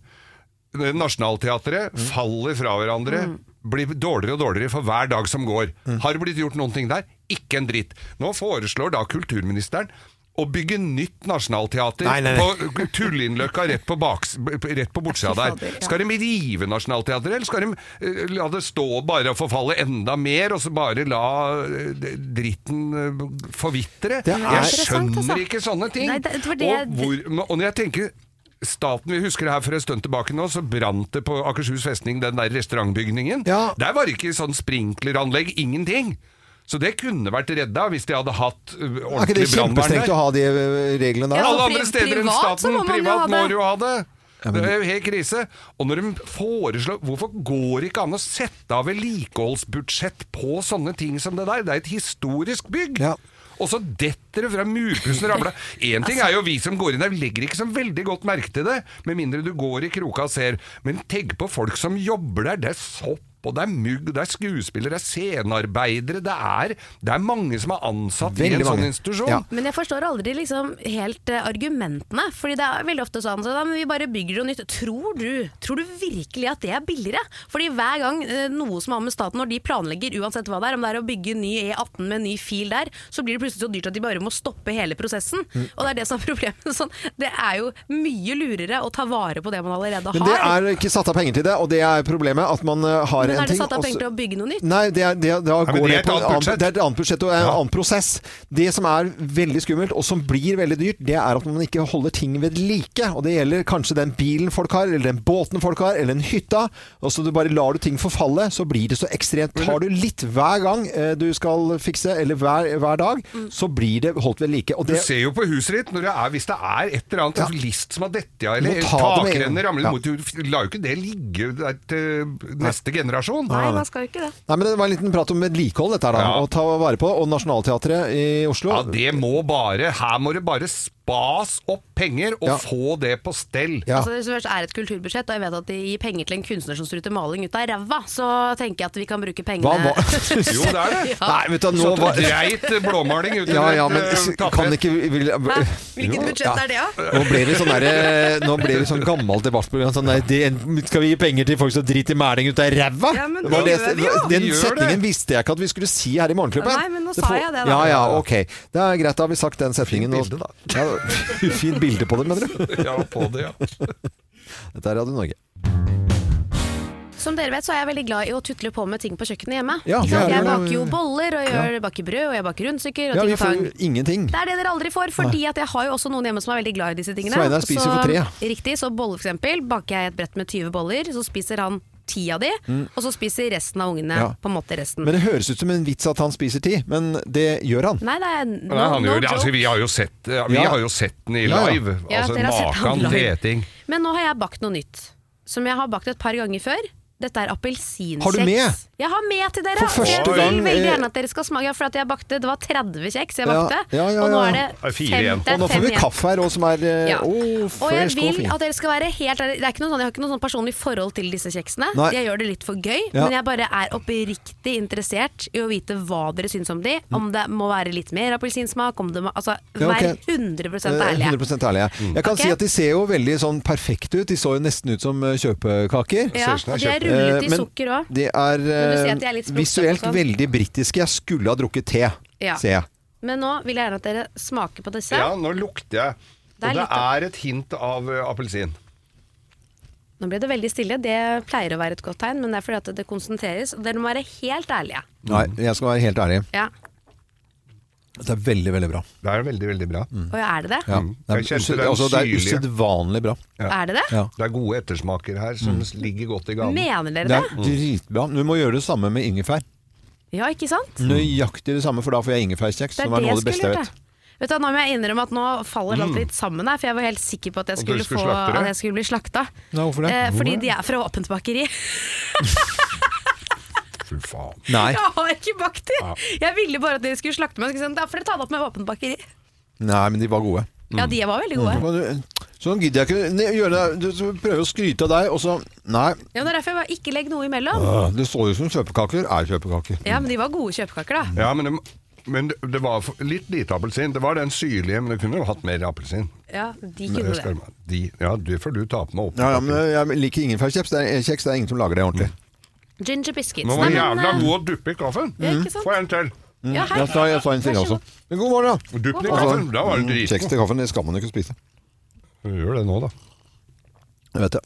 Nationaltheatret faller fra hverandre, blir dårligere og dårligere for hver dag som går. Har det blitt gjort noen ting der? Ikke en dritt. Nå foreslår da kulturministeren å bygge nytt nasjonalteater
Nei, nei, nei.
på Tullinløkka rett på, baks, rett på bortsida der. Skal de rive Nationaltheatret, eller skal de eh, la det stå bare og forfalle enda mer, og så bare la eh, dritten eh, forvitre? Jeg
altså.
skjønner ikke sånne ting. Og, hvor, og når jeg tenker Staten, vi husker det her for en stund tilbake nå, så brant det på Akershus festning, den der restaurantbygningen. Der var det ikke sånn sprinkleranlegg, ingenting. Så det kunne vært redda hvis de hadde hatt uh,
Er ikke det
ordentlig
kjempestrengt å ha de eh, reglene der?
Alle andre steder enn
privat
staten.
må man jo
Privat
ha
må
det.
jo ha det. Det er jo helt krise. Og når de foreslår Hvorfor går det ikke an å sette av vedlikeholdsbudsjett på sånne ting som det der? Det er et historisk bygg. og så detter det fra murpussen ramla. Én ting er jo vi som går inn der, legger ikke så veldig godt merke til det, med mindre du går i kroka og ser. Men tenk på folk som jobber der. Det er sopp. Og det er mugg, det er skuespillere, det er scenearbeidere. Det er, det er mange som er ansatt i
en
en sånn institusjon.
Ja.
Men jeg forstår aldri liksom helt uh, argumentene. Fordi det er veldig ofte sånn så vi bare bygger noe nytt. Tror du, tror du virkelig at det er billigere? Fordi hver gang uh, noe som har med staten, når de planlegger uansett hva det er, om det er å bygge ny E18 med ny fil der, så blir det plutselig så dyrt at de bare må stoppe hele prosessen.
Mm.
Og det er det som er problemet. Sånn, det er jo mye lurere å ta vare på det man allerede har.
Men det er ikke satt av penger til det, og det er problemet at man eh, har
Men
en
er det satt av penger til å bygge noe nytt?
Nei, det er, det, er- da
ja,
går
det
det,
er et annet budsjett.
det er et annet budsjett og en
Ja.
annen prosess. Det som er veldig skummelt, og som blir veldig dyrt, det er at man ikke holder ting ved like. Og det gjelder kanskje den bilen folk har, eller den båten folk har, eller den hytta. Og så du bare lar du ting forfalle, så blir det så ekstremt. Tar du litt hver gang eh, du skal fikse, eller hver, hver dag, så blir det holdt ved like. Og
Du ser jo på huset ditt når det er, hvis det er et eller annet list som har dette av, eller
det
takrenner ramler
Ja.
mot, Du lar jo ikke det ligge der til neste generasjon.
Nei, man skal jo ikke det.
Nei, men Det var en liten prat om vedlikehold, dette her da. Å ta vare på. Og Nationaltheatret i Oslo.
Ja, det må bare Her må det bare spas opp penger og
Ja.
få det på stell.
Altså, det det først er et kulturbudsjett, og jeg vet at de gir penger til en kunstner som struter maling ut av ræva, så tenker jeg at vi kan bruke pengene
Hva
Jo, det er det.
Ja.
Nei, vet du, nå var
dreit blåmaling uten
Ja, ja, men
et, eh,
kan ikke vil,
Hæ? Hvilket budsjett er det, da?
Nå ble vi sånn derre Nå ble vi sånn gammelt debattprogram. Sånn nei, det, skal vi gi penger til folk som driter mæling ut av ræva?
Ja, men
det,
det gjør vi jo.
Den
gjør
setningen
det.
visste jeg ikke at vi skulle si her i Morgenklubben.
Nei, men nå
Det
sa jeg det, da.
Ja, ja, ok. Det er greit, da har vi sagt den setningen.
Fint bilde,
da. Ja, fint bilde på det, mener du?
Ja, på det, ja.
Dette er Radio Norge.
Som dere vet, så er jeg veldig glad i å tutle på med ting på kjøkkenet hjemme.
Ja,
Ikke sant?
ja,
Jeg
ja,
baker jo boller, og jeg baker brød, og jeg baker rundstykker. Og
Ja,
ting
vi
og tang.
får ingenting.
Det er det dere aldri får, fordi at jeg har jo også noen hjemme som er veldig glad i disse tingene.
Sveinar spiser
Så-
for tre.
Riktig, så boller for eksempel. Baker jeg et brett med 20 boller, så spiser han ti av de,
Mm.
og så spiser resten av ungene
Ja.
på en måte resten.
Men det høres ut som en vits at han spiser ti, men det gjør han.
Nei, det er no,
Nei, han
no
gjør det. Altså, vi har jo sett, vi
Ja.
har jo sett den i live.
Ja,
altså, Makan
live.
teting.
Men nå har jeg bakt noe nytt, som jeg har bakt et par ganger før. Dette er appelsinkjeks.
Har du med?
Jeg har med til dere!
For første
jeg vil veldig
eh,
gjerne at dere skal smake, for at jeg bakte, det var 30 kjeks jeg
Ja,
bakte,
ja, ja,
og nå er
Det er
det
fire
fem,
igjen.
Og nå får vi kaffe her òg, som er eh,
Ja.
oh,
Og jeg vil at dere skal være helt ærlige. Det er ikke noe sånn, jeg har ikke noe sånn personlig forhold til disse kjeksene.
Nei.
Jeg gjør det litt for gøy,
Ja.
men jeg bare er oppriktig interessert i å vite hva dere syns om de. Om det må være litt mer appelsinsmak, om det må Altså,
Ja, okay.
vær 100
Eh,
ærlige.
100 ærlige. Jeg kan
okay.
si at de ser jo veldig sånn perfekte ut. De så jo nesten ut som eh, kjøpekaker.
Ja, de er rullet i
Eh, men
sukker òg.
De er
sier
eh,
er
visuelt
sånn.
veldig britiske. Jeg skulle ha drukket te,
Ja.
ser jeg.
Men nå vil jeg gjerne at dere smaker på disse.
Ja, nå lukter jeg.
Det er
Og det er et hint av eh, appelsin.
Nå ble det veldig stille. Det pleier å være et godt tegn, men det er fordi at det konsentreres. Og dere må være helt ærlige.
Nei, jeg skal være helt ærlig.
Ja.
Det er veldig, veldig bra.
Det er veldig, veldig bra.
Og er det det?
Ja.
Mm.
Det, er
Jeg
used, altså, det er usedvanlig bra.
Er det det?
Ja.
Det er gode ettersmaker her som ligger godt i ganen.
Mener dere
Det
det?
er dritbra. Du må gjøre det samme med ingefær.
Ja, ikke sant?
Nøyaktig det samme, for da får jeg ingefærkjeks,
er
som er noe av det beste jeg vet.
Vet du, nå må jeg innrømme at nå faller alt
Mm.
litt sammen her, for jeg var helt sikker på at jeg skulle,
skulle
få, at jeg skulle bli slakta.
Ja, hvorfor det?
Eh, fordi
Hvorfor
de er fra åpent bakeri.
Fy faen.
Nei.
Jeg har ikke bakt de! Jeg ville bare at dere skulle slakte meg. Så jeg skulle Da får dere ta det opp med åpent bakeri.
Nei, men de var gode.
Ja, de var veldig gode.
Mm. du- Sånn gidder jeg ikke ne- gjøre det. Du prøver å skryte av deg, og så Nei.
Ja, men det er derfor jeg bare ikke legg noe imellom.
Øh, Det så ut som kjøpekaker er kjøpekaker.
Ja, men de var gode kjøpekaker, da.
Ja, men det, men det, det var for- litt lite appelsin. Det var den syrlige, men du kunne jo hatt mer appelsin.
Ja, de kunne det.
skal- De, ja, det får du ta på med opp.
Ja, ja, men jeg liker ingefærkjeks. Det er kjeks, det er ingen som lager det ordentlig.
Ginger biscuits.
Nå var
Nei,
det
men,
jævla
eh,
god å duppe i kaffen.
Ja, ikke sant?
Få en til.
Mm.
Ja, her.
Jeg sa, jeg sa en til
Vær så
også. Men god morgen, da.
Dupp den i
Altså,
kaffen. Da var det
mm. Kjeks til kaffen, det skal man jo ikke spise.
Gjør det nå, da.
Jeg vet det.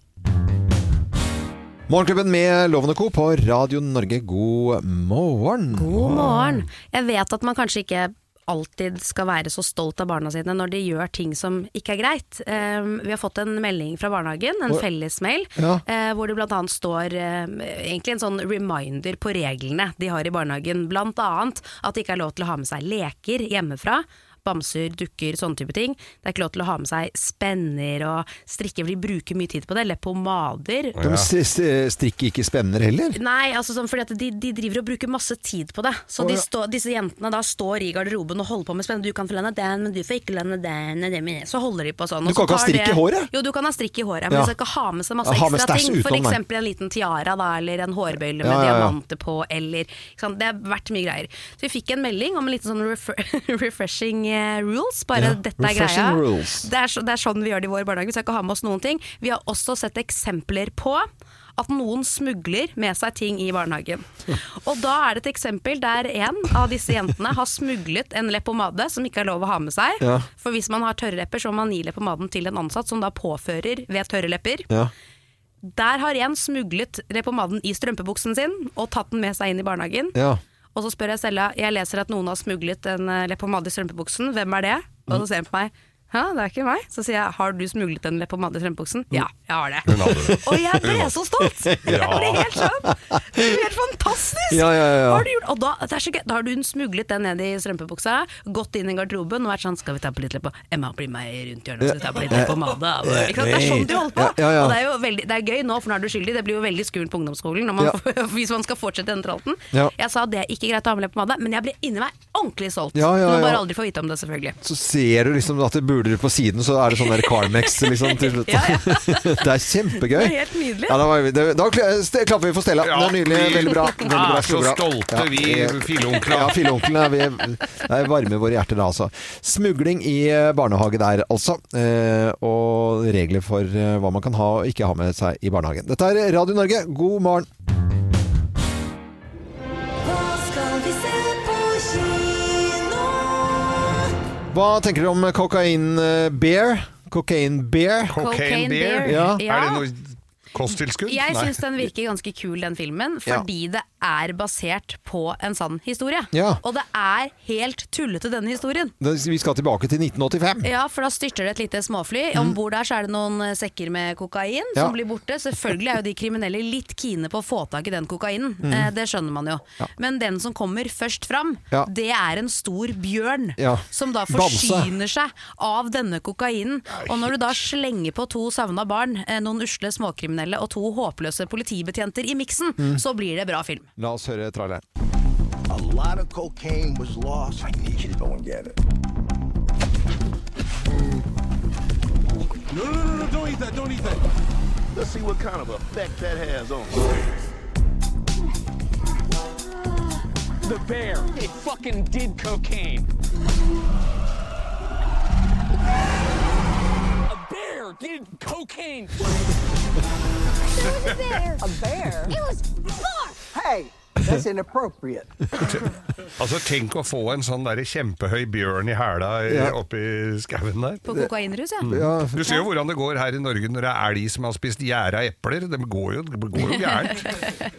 Morgenklubben med Lovende Co. på Radio Norge, god morgen.
God morgen. Jeg vet at man kanskje ikke alltid skal være så stolt av barna sine når de gjør ting som ikke er greit. Um, vi har fått en melding fra barnehagen, en fellesmail,
Ja.
eh, hvor det bl.a. står eh, egentlig en sånn reminder på reglene de har i barnehagen. Annet at det ikke er lov til å ha med seg leker hjemmefra bamser, dukker, sånne type ting. Det er ikke lov til å ha med seg spenner og strikker, for de bruker mye tid på det. Eller
De Ja. De strikker ikke spenner heller?
Nei, altså sånn, fordi at de, de driver og bruker masse tid på det. Så de stå, disse jentene da står i garderoben og holder på med spenner. Du kan få lene den, men du får ikke lene den. den, det Så holder de på sånn.
Du kan ikke ha strikk i håret?
Jo, du kan ha strikk i håret, men
Ja.
du skal ikke ha med seg masse
ja, med
ekstra ting. For eksempel en liten tiara da, eller en hårbøyle med
Ja, ja, ja.
diamanter på, eller ikke sant? Det har vært mye greier. Så vi fikk en melding om en liten sånn refre refreshing rules. Bare
Ja,
dette er greia. Det er, så, det er sånn vi gjør det i vår barnehage. Vi skal ikke ha med oss noen ting. Vi har også sett eksempler på at noen smugler med seg ting i barnehagen. Og da er det et eksempel der en av disse jentene har smuglet en leppepomade som ikke er lov å ha med seg.
Ja.
For hvis man har tørre lepper, så må man gi leppepomaden til en ansatt som da påfører ved tørre lepper.
Ja.
Der har en smuglet leppepomaden i strømpebuksen sin og tatt den med seg inn i barnehagen.
Ja.
Og så spør jeg Stella, jeg leser at noen har smuglet en leppepomade i strømpebuksen, hvem er det? Og så ser han på meg, Hæ, det er ikke meg. Så sier jeg, har du smuglet en leppepomade i strømpebuksen? Ja, jeg har det.
Det.
Og jeg ble så stolt! Jeg
Ja.
ble helt sånn. Det er helt fantastisk!
Ja, ja, ja.
Har du gjort? Og da, er så da har du smuglet den ned i strømpebuksa, gått inn i garderoben og vært sånn Skal vi ta på litt leppe... Emma, bli med rundt hjørnet, skal vi ta på litt leppepomade? Det er sånn du holder på.
Ja, ja, ja.
Og det er jo veldig, det er gøy nå, for nå er du skyldig. Det blir jo veldig skummelt på ungdomsskolen man,
Ja.
hvis man skal fortsette denne tralten.
Ja.
Jeg sa det er ikke greit å ha med leppepomade, men jeg ble inni meg ordentlig solgt.
Ja, ja,
Du må bare aldri få vite om det, selvfølgelig.
Så ser du liksom at det buler på siden, så er det sånn der Carmex liksom, til slutt. det er kjempegøy.
Det er helt nydelig.
Ja, da, var det, da kl- klapper vi for Stella.
Ja,
det er nydelig. Veldig bra. Veldig bra,
er så
bra.
stolte, vi filleonklene.
Ja, filleonklene. Vi det er varme i våre hjerter da, altså. Smugling i eh, barnehage der, altså. Eh, og regler for eh, hva man kan ha og ikke ha med seg i barnehagen. Dette er Radio Norge. God morgen.
Hva
tenker dere om Cocaine eh, Bear? Cocaine Bear?
Cocaine Bear,
Ja.
ja.
Er det noe kosttilskudd?
Jeg syns den virker ganske kul, den filmen,
Ja.
fordi det er basert på en sann historie.
Ja.
Og det er helt tullete, denne historien.
Det- Vi skal tilbake til 1985.
Ja, for da styrter det et lite småfly. Om bord der så er det noen eh, sekker med kokain
Ja.
som blir borte. Selvfølgelig er jo de kriminelle litt kine på å få tak i den kokainen.
Mm.
Eh, det skjønner man jo. Men den som kommer først fram,
Ja.
det er en stor bjørn.
Ja.
Som da
Bamse.
forsyner seg av denne kokainen. Og når du da slenger på to savna barn, eh, noen usle småkriminelle og to håpløse politibetjenter i miksen,
Mm.
så blir det bra film.
La oss høre traileren.
A lot of cocaine was lost. I need you to go and get it. No, no, no, no, don't eat that, don't eat that. Let's see what kind of effect that has on
The bear, it fucking did cocaine. A bear did cocaine.
There was A bear? A bear? It was four.
Hey, that's inappropriate.
Altså, tenk å få en sånn der kjempehøy bjørn i hæla
Ja.
oppi skauen der.
På kokainrus, ja.
Mm. Du ser jo hvordan det går her i Norge når det er elg som har spist gjæra epler. Det går jo, det går jo gærent.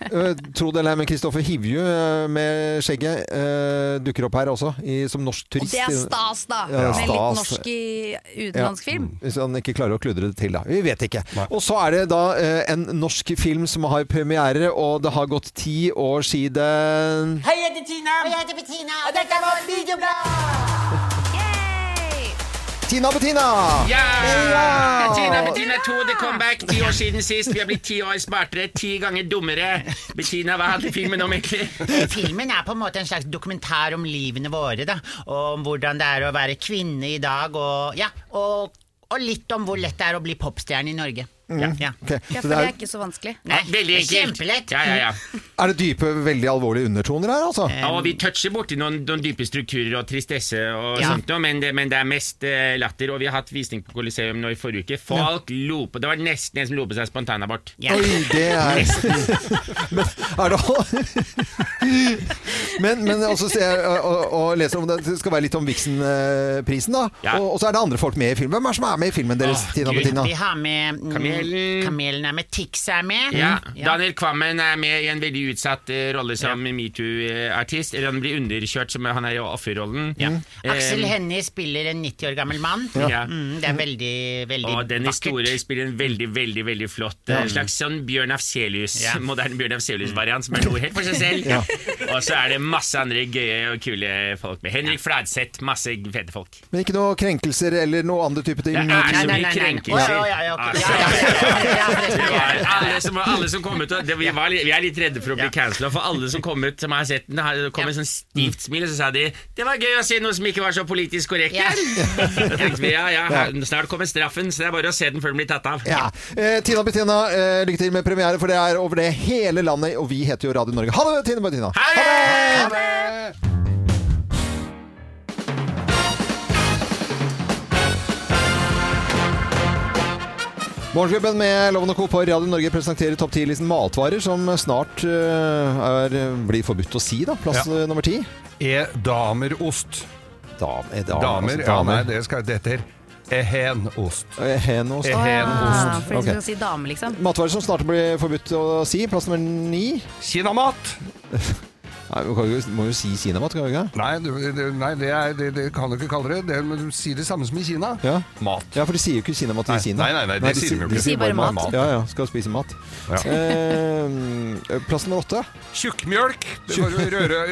Uh, tro det eller ei, men Kristoffer Hivju eh, med skjegget uh, dukker opp her også, i, som norsk
Og det er stas, da.
Ja,
Med litt norsk i utenlandsk film.
Hvis han ikke klarer å kludre det til, da. Vi vet ikke. Og så er det da eh, en norsk film som har premiere, og det har gått ti år siden
Hei, jeg heter Tina. Og jeg heter Bettina. Og dette er vårt videoblad.
Tina Bettina!
Ja!
Ja!
Bettina, Bettina 2, The Comeback. Ti år siden sist. Vi har blitt ti år smartere, ti ganger dummere. Bettina, hva handler filmen om egentlig?
Filmen er på en måte en slags dokumentar om livene våre, da. Og om hvordan det er å være kvinne i dag, og, ja, og, og litt om hvor lett det er å bli popstjerne i Norge. Ja, ja.
Ok,
Ja, for
det er-
ikke så vanskelig.
Nei,
Veldig enkelt.
Kjempelett.
Ja, ja, ja.
Er det dype, veldig alvorlige undertoner her, altså?
Ja, og vi toucher borti noen, noen dype strukturer og tristesse og
Ja.
sånt, noe, men, det, men det er mest uh, latter. Og vi har hatt visning på Coliseum nå i forrige uke. Folk lo på Det var nesten en som lo på seg spontanabort.
Oi, det er Men er det Men, men også ser jeg og, og, leser om det Det skal være litt om Vixen-prisen, da. Og, og så er det andre folk med i filmen. Hvem er det som er med i filmen deres, Tina
Gud,
Bettina?
Vi har med mm,
Kamelen.
Kamelen er med, Tix er med.
Ja, Daniel Kvammen er med i en veldig utsatt uh, rolle som metoo-artist, eller han blir underkjørt som han er i offerrollen.
Ja.
Eh,
Aksel Hennie spiller en 90 år gammel mann.
Ja.
Mm, det er veldig, veldig
og den
vakkert.
historien spiller en veldig veldig, veldig flott
Ja.
En slags sånn Bjørn Afselius,
Ja.
moderne Bjørn Afselius-variant, som er noe helt for seg selv.
Ja.
Og så er det masse andre gøye og kule folk med. Henrik Fladseth, masse fete folk.
Men ikke noe krenkelser eller noe andre type ting?
Det er så mye
nei, nei.
krenkelser. Det alle som, alle som kom ut og det, vi, var, vi er litt redde for å bli cancela, for alle som kom ut som har sett den, det kom med sånn stivt smil, og så sa de 'Det var gøy å se noe som ikke var så politisk korrekt'.
Ja.
Vi ja, ja, snart kommer straffen, så det er bare å se den før den blir tatt av.
Ja. Eh, Tina Bettina, eh, lykke til med premiere, for det er over det hele landet. Og vi heter jo Radio Norge. Ha det, Tina Bettina! Ha det! Ha det! Morgenklubben med Loven og Co. på Radio Norge presenterer topp 10-listen matvarer som snart eh, er, blir forbudt å si, da. Plass
Ja.
eh, nummer ti.
E-damerost.
Dam, er -damer,
Damer,
altså,
ja,
damer.
nei, det skal det heter ehenost.
Ehenost.
Ah,
Ehenost.
for de
Ok.
skal si dame, liksom.
Matvarer som snart blir forbudt å si. Plass nummer ni.
Kinamat!
Nei, jo, må jo si kinamat, kan vi ikke?
Nei, du, det, nei det, er, det, det kan du ikke kalle det. det men du sier det samme som i Kina.
Ja.
Mat.
Ja, for de sier jo ikke kinamat i
Nei,
Kina.
nei, nei, nei, det
de
sier de jo
de
sier bare mat.
Ja, ja, skal spise mat.
Ja.
Eh, plass nummer åtte.
Tjukkmjølk. Har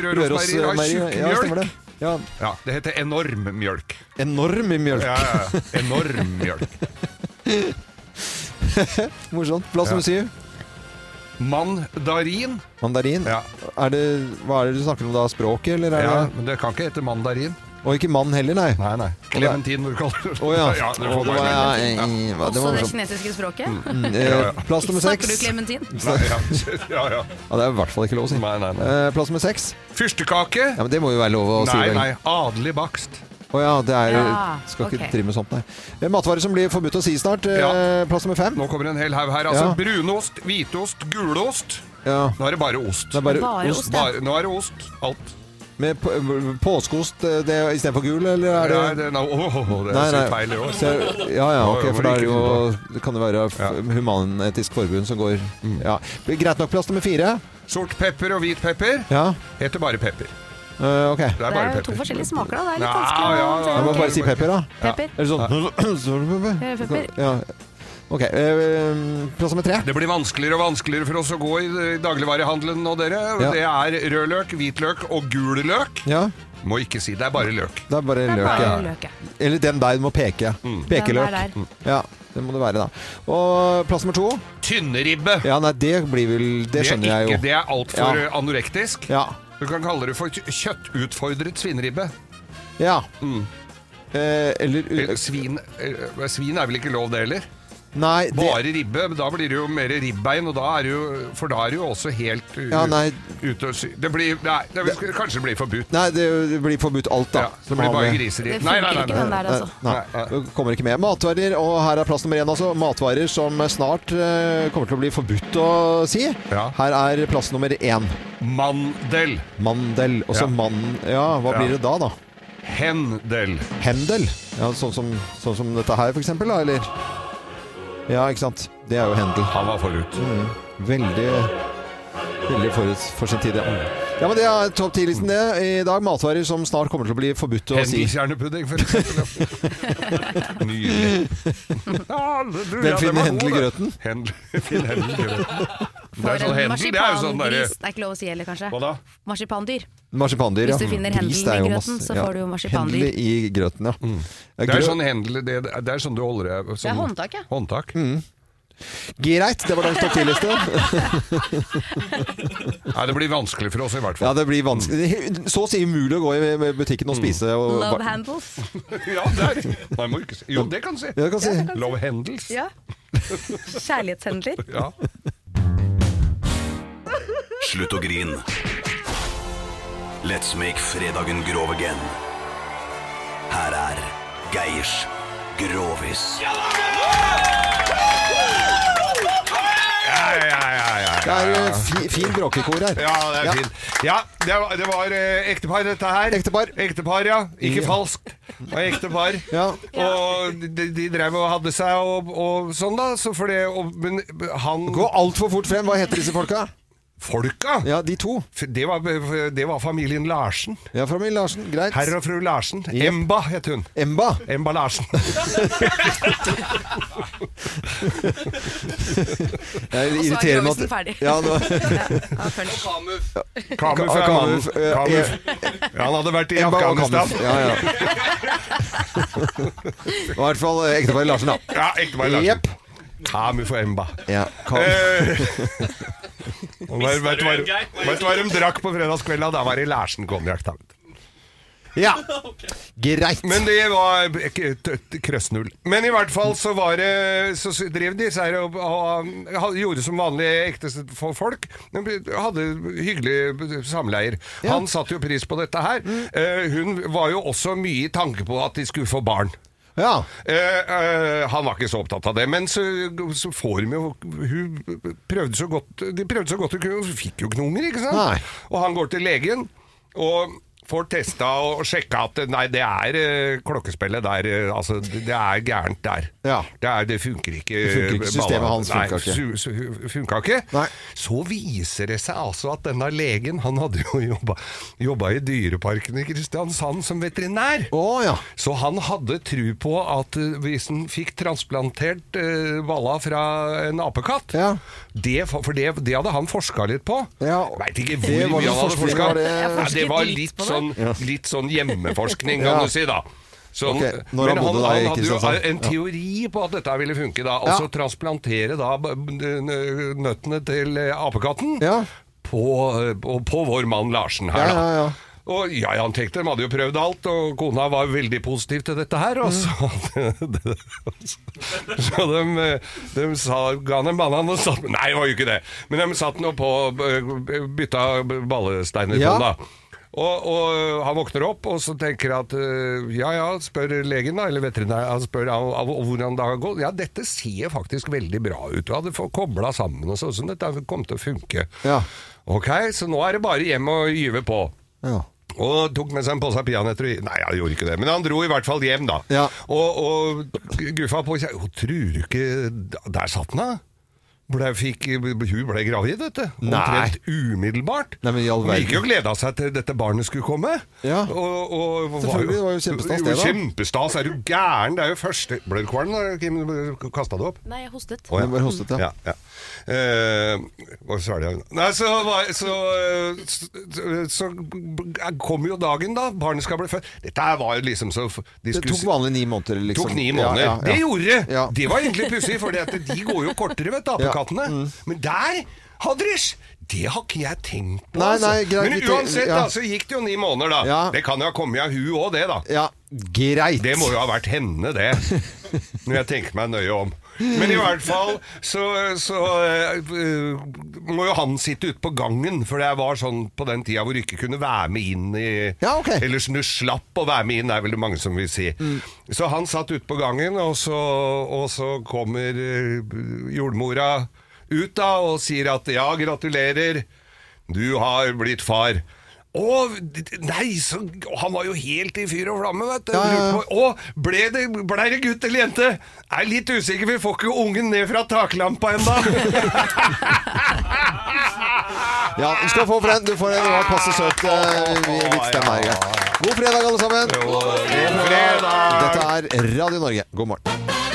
Rørosmeieri, ja, stemmer det.
tjukkmjølk.
Ja,
Ja, det heter enorm mjølk.
enorm mjølk.
Ja, ja, ja. Enorm mjølk.
Morsomt. Plass nummer syv.
Mandarin.
Mandarin.
Ja.
Er det, hva er det du snakker om da? Språket, eller er
ja,
det
men det kan ikke hete mandarin.
Og ikke mann heller, nei.
Nei, nei. Klementin, hvor du kaller det.
Å ja.
ja det
var- ja.
Ja.
eh, hva- det
Også det kinesiske språket.
Mm, eh,
Ja, ja.
Plass nummer
Snakker du
Clementin?
klementin?
Nei, ja. ja, ja.
Ja, det er i hvert fall ikke lov å si.
Nei, nei, nei.
Eh, plass nummer seks.
Fyrstekake.
Ja, men det må jo være lov å si.
Nei, nei. Adelig bakst.
Å ja, det er
Ja,
Skal ikke
ok.
drive med sånt, nei. Eh, Matvarer som blir forbudt å si snart. Eh,
Ja.
Plass nummer fem.
Nå kommer en hel haug her. Altså
Ja.
Brunost, hvitost, gulost.
Ja.
Nå er det bare ost.
Det er bare,
Bare
ost.
ost, ja.
Bare, nå er det ost. Alt.
Med på- påskeost eh, det- istedenfor gul, eller er det
Nei, det, oh, oh, det er så feil i år.
Så- ja, ja, ok, for da er det jo Det kan jo være f-. Human-Etisk Forbund som går ja. Greit nok, plass nummer fire.
Sort pepper og hvit pepper
Ja,
heter bare pepper.
Eh, okay.
Det er
Det er to forskjellige smaker, da. Det er litt
Ja,
vanskelig ja,
ja, ja.
Jeg må bare si pepper, da.
Pepper.
Eller sånn Sort
Eh, pepper.
Ja. Ok. eh, plass nummer tre.
Det blir vanskeligere og vanskeligere for oss å gå i i dagligvarehandelen nå, dere.
Ja.
Det er rød løk, hvitløk og gul løk.
Ja,
Må ikke si. Det er bare løk.
det er bare
Det er
løk,
bare
ja.
løk, ja.
Eller den der du må peke.
Mm.
Pekeløk.
Der.
Ja, det må det være, da. Og plass nummer to.
Tynneribbe.
Ja, nei, det blir vel Det
det
skjønner jeg
ikke,
jo.
Det er altfor
Ja.
anorektisk.
Ja.
Du kan kalle det for kjøttutfordret svinribbe.
ja.
Mm.
Eh, eller
Eh, Svin, eh, svin er vel ikke lov, det heller?
Nei, det
Bare ribbe. men Da blir det jo mer ribbein, og da er det jo, for da er det jo også helt uh,
Ja, nei.
ute å sy... Det blir Nei, det, vil- kanskje det blir forbudt.
Nei, det, det blir forbudt alt, da.
Ja, det blir bare griseri.
Det
Nei, nei, nei,
den
nei.
der, altså.
Nei,
Nei, nei.
det kommer ikke med. Matvarer, og her er plass nummer én, altså. Matvarer som snart uh, kommer til å bli forbudt å si.
Ja.
Her er plass nummer én.
Mandel.
Mandel. Og så
Ja.
mann... Ja, hva
Ja.
blir det da, da?
Hendel.
Hendel? Ja, sånn som, sånn som dette her, for eksempel, da, eller? Ja, ikke sant. Det er jo hendel.
Han var forut.
Mm. Veldig Veldig forut for sin tid, ja. Ja, men Det er topp 10-listen, det. I dag matvarer som snart kommer til å bli forbudt å si.
Hendelkjernepudding, for eksempel. Nydelig.
Hvem finner
var
hendel i grøten?
Hendel, finn hendel grøten. Det er sånn hendel, det er jo sånn derre.
Det er ikke lov å si heller, kanskje.
Hva da?
Marsipandyr.
Marsipandyr, ja.
Hvis du finner
er
i grøten,
masse-
så får du jo marsipandyr.
Hendel i grøten, ja.
Mm. Det er sånn hendel Det, det er sånn du holder deg
Det
sånn,
er håndtak, ja.
Håndtak.
Mm. Greit, det var dagens topp 10-liste.
Nei, det blir vanskelig for oss i hvert fall.
Ja, det blir vanskelig. Så å si umulig å gå i butikken og spise. Og
Love handles.
Ja, det er Nei, må ikke si. Jo, det kan du si.
Ja, kan si.
Love handles.
Ja. Kjærlighetshendler.
Ja.
Slutt å grin. Let's make fredagen grov again. Her er Geirs Grovis.
Ja, da! ja, ja, ja,
Det er
ja.
eh, fi, fin bråkekor her.
Ja, det er fint. Ja, det var, det var eh, ektepar, dette her.
Ektepar.
Ektepar, ja. Ikke
Ja.
falskt. Det var ektepar.
Ja.
Og de, de drev og hadde seg og, og sånn, da. Så for det, og, men han
Gå altfor fort frem. Hva heter disse folka?
Folka.
Ja, de to.
Det var, det var familien Larsen.
Ja, familien Larsen, greit.
Herr og fru Larsen.
Yep.
Emba het hun.
Emba?
Emba Larsen.
Jeg
er
irriterer meg
at ferdig.
Ja, nå...
Kamuf er mannen.
Kamuf,
Kamuf.
eh,
Ja, han hadde vært i
Emba og
Afghanistan.
Kamuf. Ja, ja. I hvert fall eh, ekteparet Larsen, da.
Ja, ekteparet Larsen.
Yep.
Kamuf og Emba.
Ja, Kam-
Eh, og Vet vet du hva de drakk på fredagskvelda? Da var det Larsen konjakk.
Ja, greit.
Men det var krøssnull. Men i hvert fall så var det Så drev de seg og, og, og gjorde som vanlige ektefolk. De hadde hyggelig samleier. Han satte jo pris på dette her. Eh, hun var jo også mye i tanke på at de skulle få barn.
Ja.
Eh, eh, han var ikke så opptatt av det, men så, så får de jo Hun prøvde så godt De prøvde så godt hun kunne, hun fikk jo ikke noen unger, ikke sant?
Nei.
Og han går til legen og får testa og sjekka at nei, det er eh, klokkespillet der eh, Altså, det er gærent der.
Ja.
Det, er, det funker ikke.
Det funker ikke. Systemet hans funka ikke.
su- su- funka ikke. Så viser det seg altså at denne legen Han hadde jo jobba, i Dyreparken i Kristiansand som veterinær. Så han hadde tru på at eh, hvis han fikk transplantert uh, balla fra en apekatt det, For det, det hadde han forska litt på. Veit ikke hvor mye han hadde forska.
det-
det var
litt det.
Sånn, litt sånn hjemmeforskning,
Ja.
kan du si, da. Sånn,
okay. han
men
bodde da
han hadde jo en teori på at dette ville funke, da. Og
Ja.
så transplantere da nøttene til apekatten apekatten på, eh, på, på vår mann Larsen her,
Ja,
da.
ja, ja.
Og ja, han tenkte, de hadde jo prøvd alt, og kona var veldig positiv til dette her. Og så, så de, de sa, ga han en banan og satt Nei, det var jo ikke det. Men de satt nå på bytta ballesteiner på
Ja.
den, da. Og, og han våkner opp og så tenker at øh, ja ja, spør legen da, eller veterinær, han spør av, av, hvordan det har gått. Ja, dette ser faktisk veldig bra ut. Du hadde kobla sammen og sånn, så dette kom til å funke. Ja. Ok, så nå er det bare hjem og gyve på. Ja. Og tok med seg en pose peanøtter Nei, han gjorde ikke det, men han dro i hvert fall hjem, da. Og, og guffa på «Å, Tror du ikke Der satt han, da! Ble, fikk, hun ble gravid, vet du. Omtrent umiddelbart.
Nei, men i all
Hun gikk jo og gleda seg til dette barnet skulle komme.
Ja.
Og, og,
Selvfølgelig, det var jo kjempestas, det, da.
Kjempestas, er du gæren? Det er jo første Ble du kvalm da Kim kasta det opp?
Nei, jeg hostet.
Oh, ja.
Hostet, ja.
ja, ja. Eh, hva sa jeg? Nei, så, var- så, så, så kom jo dagen da barnet skal bli født. Dette var jo liksom så de
Det tok vanlig ni måneder, liksom.
tok ni måneder.
ja, ja.
Det gjorde det!
Ja.
Det var egentlig pussig, for de går jo kortere, vet du, apekattene.
Ja. Mm.
Men der, Hadrish, det har ikke jeg tenkt på.
Nei,
altså.
nei, greit,
Men uansett,
ja.
da, så gikk det jo ni måneder, da. Det kan jo ha kommet av hun òg, det, da.
Ja, greit.
Det må jo ha vært henne, det. Når jeg tenker meg nøye om. Men i hvert fall så, så øh, må jo han sitte ute på gangen, for det var sånn på den tida hvor du ikke kunne være med inn i Eller så du slapp å være med inn, er vel det mange som vil si. Så han satt ute på gangen, og så, og så kommer øh, jordmora ut da og sier at ja, gratulerer, du har blitt far. Å, nei, så, han var jo helt i fyr og flamme, vet du. Ja, ja. Å, ble det, ble det gutt eller jente? Jeg er litt usikker, vi får ikke ungen ned fra taklampa ennå.
Ja, du skal få for den. Du får en var passe søt hvit stemme her. God fredag, alle sammen. God
fredag.
Dette er Radio Norge. God morgen.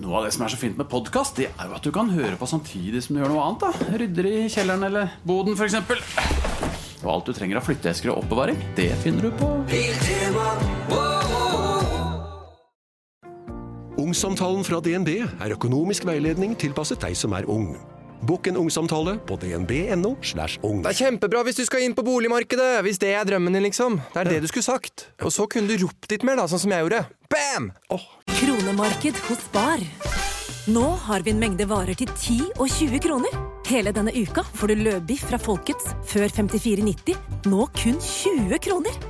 Noe av det som er så fint med podkast, det er jo at du kan høre på samtidig som du gjør noe annet. da Rydder i kjelleren eller boden, f.eks. Og alt du trenger av flytteesker og oppbevaring, det finner du på
Ungsamtalen fra DNB er økonomisk veiledning tilpasset deg som er ung. Bokk en ungsamtale på dnb.no. slash ung.
Det er kjempebra hvis du skal inn på boligmarkedet, hvis det er drømmen din, liksom. Det er det du skulle sagt. Og så kunne du ropt litt mer, da, sånn som jeg gjorde. Bam!
Kronemarked hos Bar. Nå har vi en mengde varer til 10 og 20 kroner. Hele denne uka får du løbiff fra Folkets før 54,90, nå kun 20 kroner.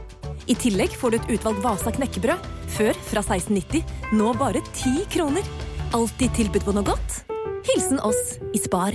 I tillegg får du et utvalgt Vasa knekkebrød, før fra 1690, nå bare 10 kroner. Alltid tilbud på noe godt. Hilsen oss i Spar.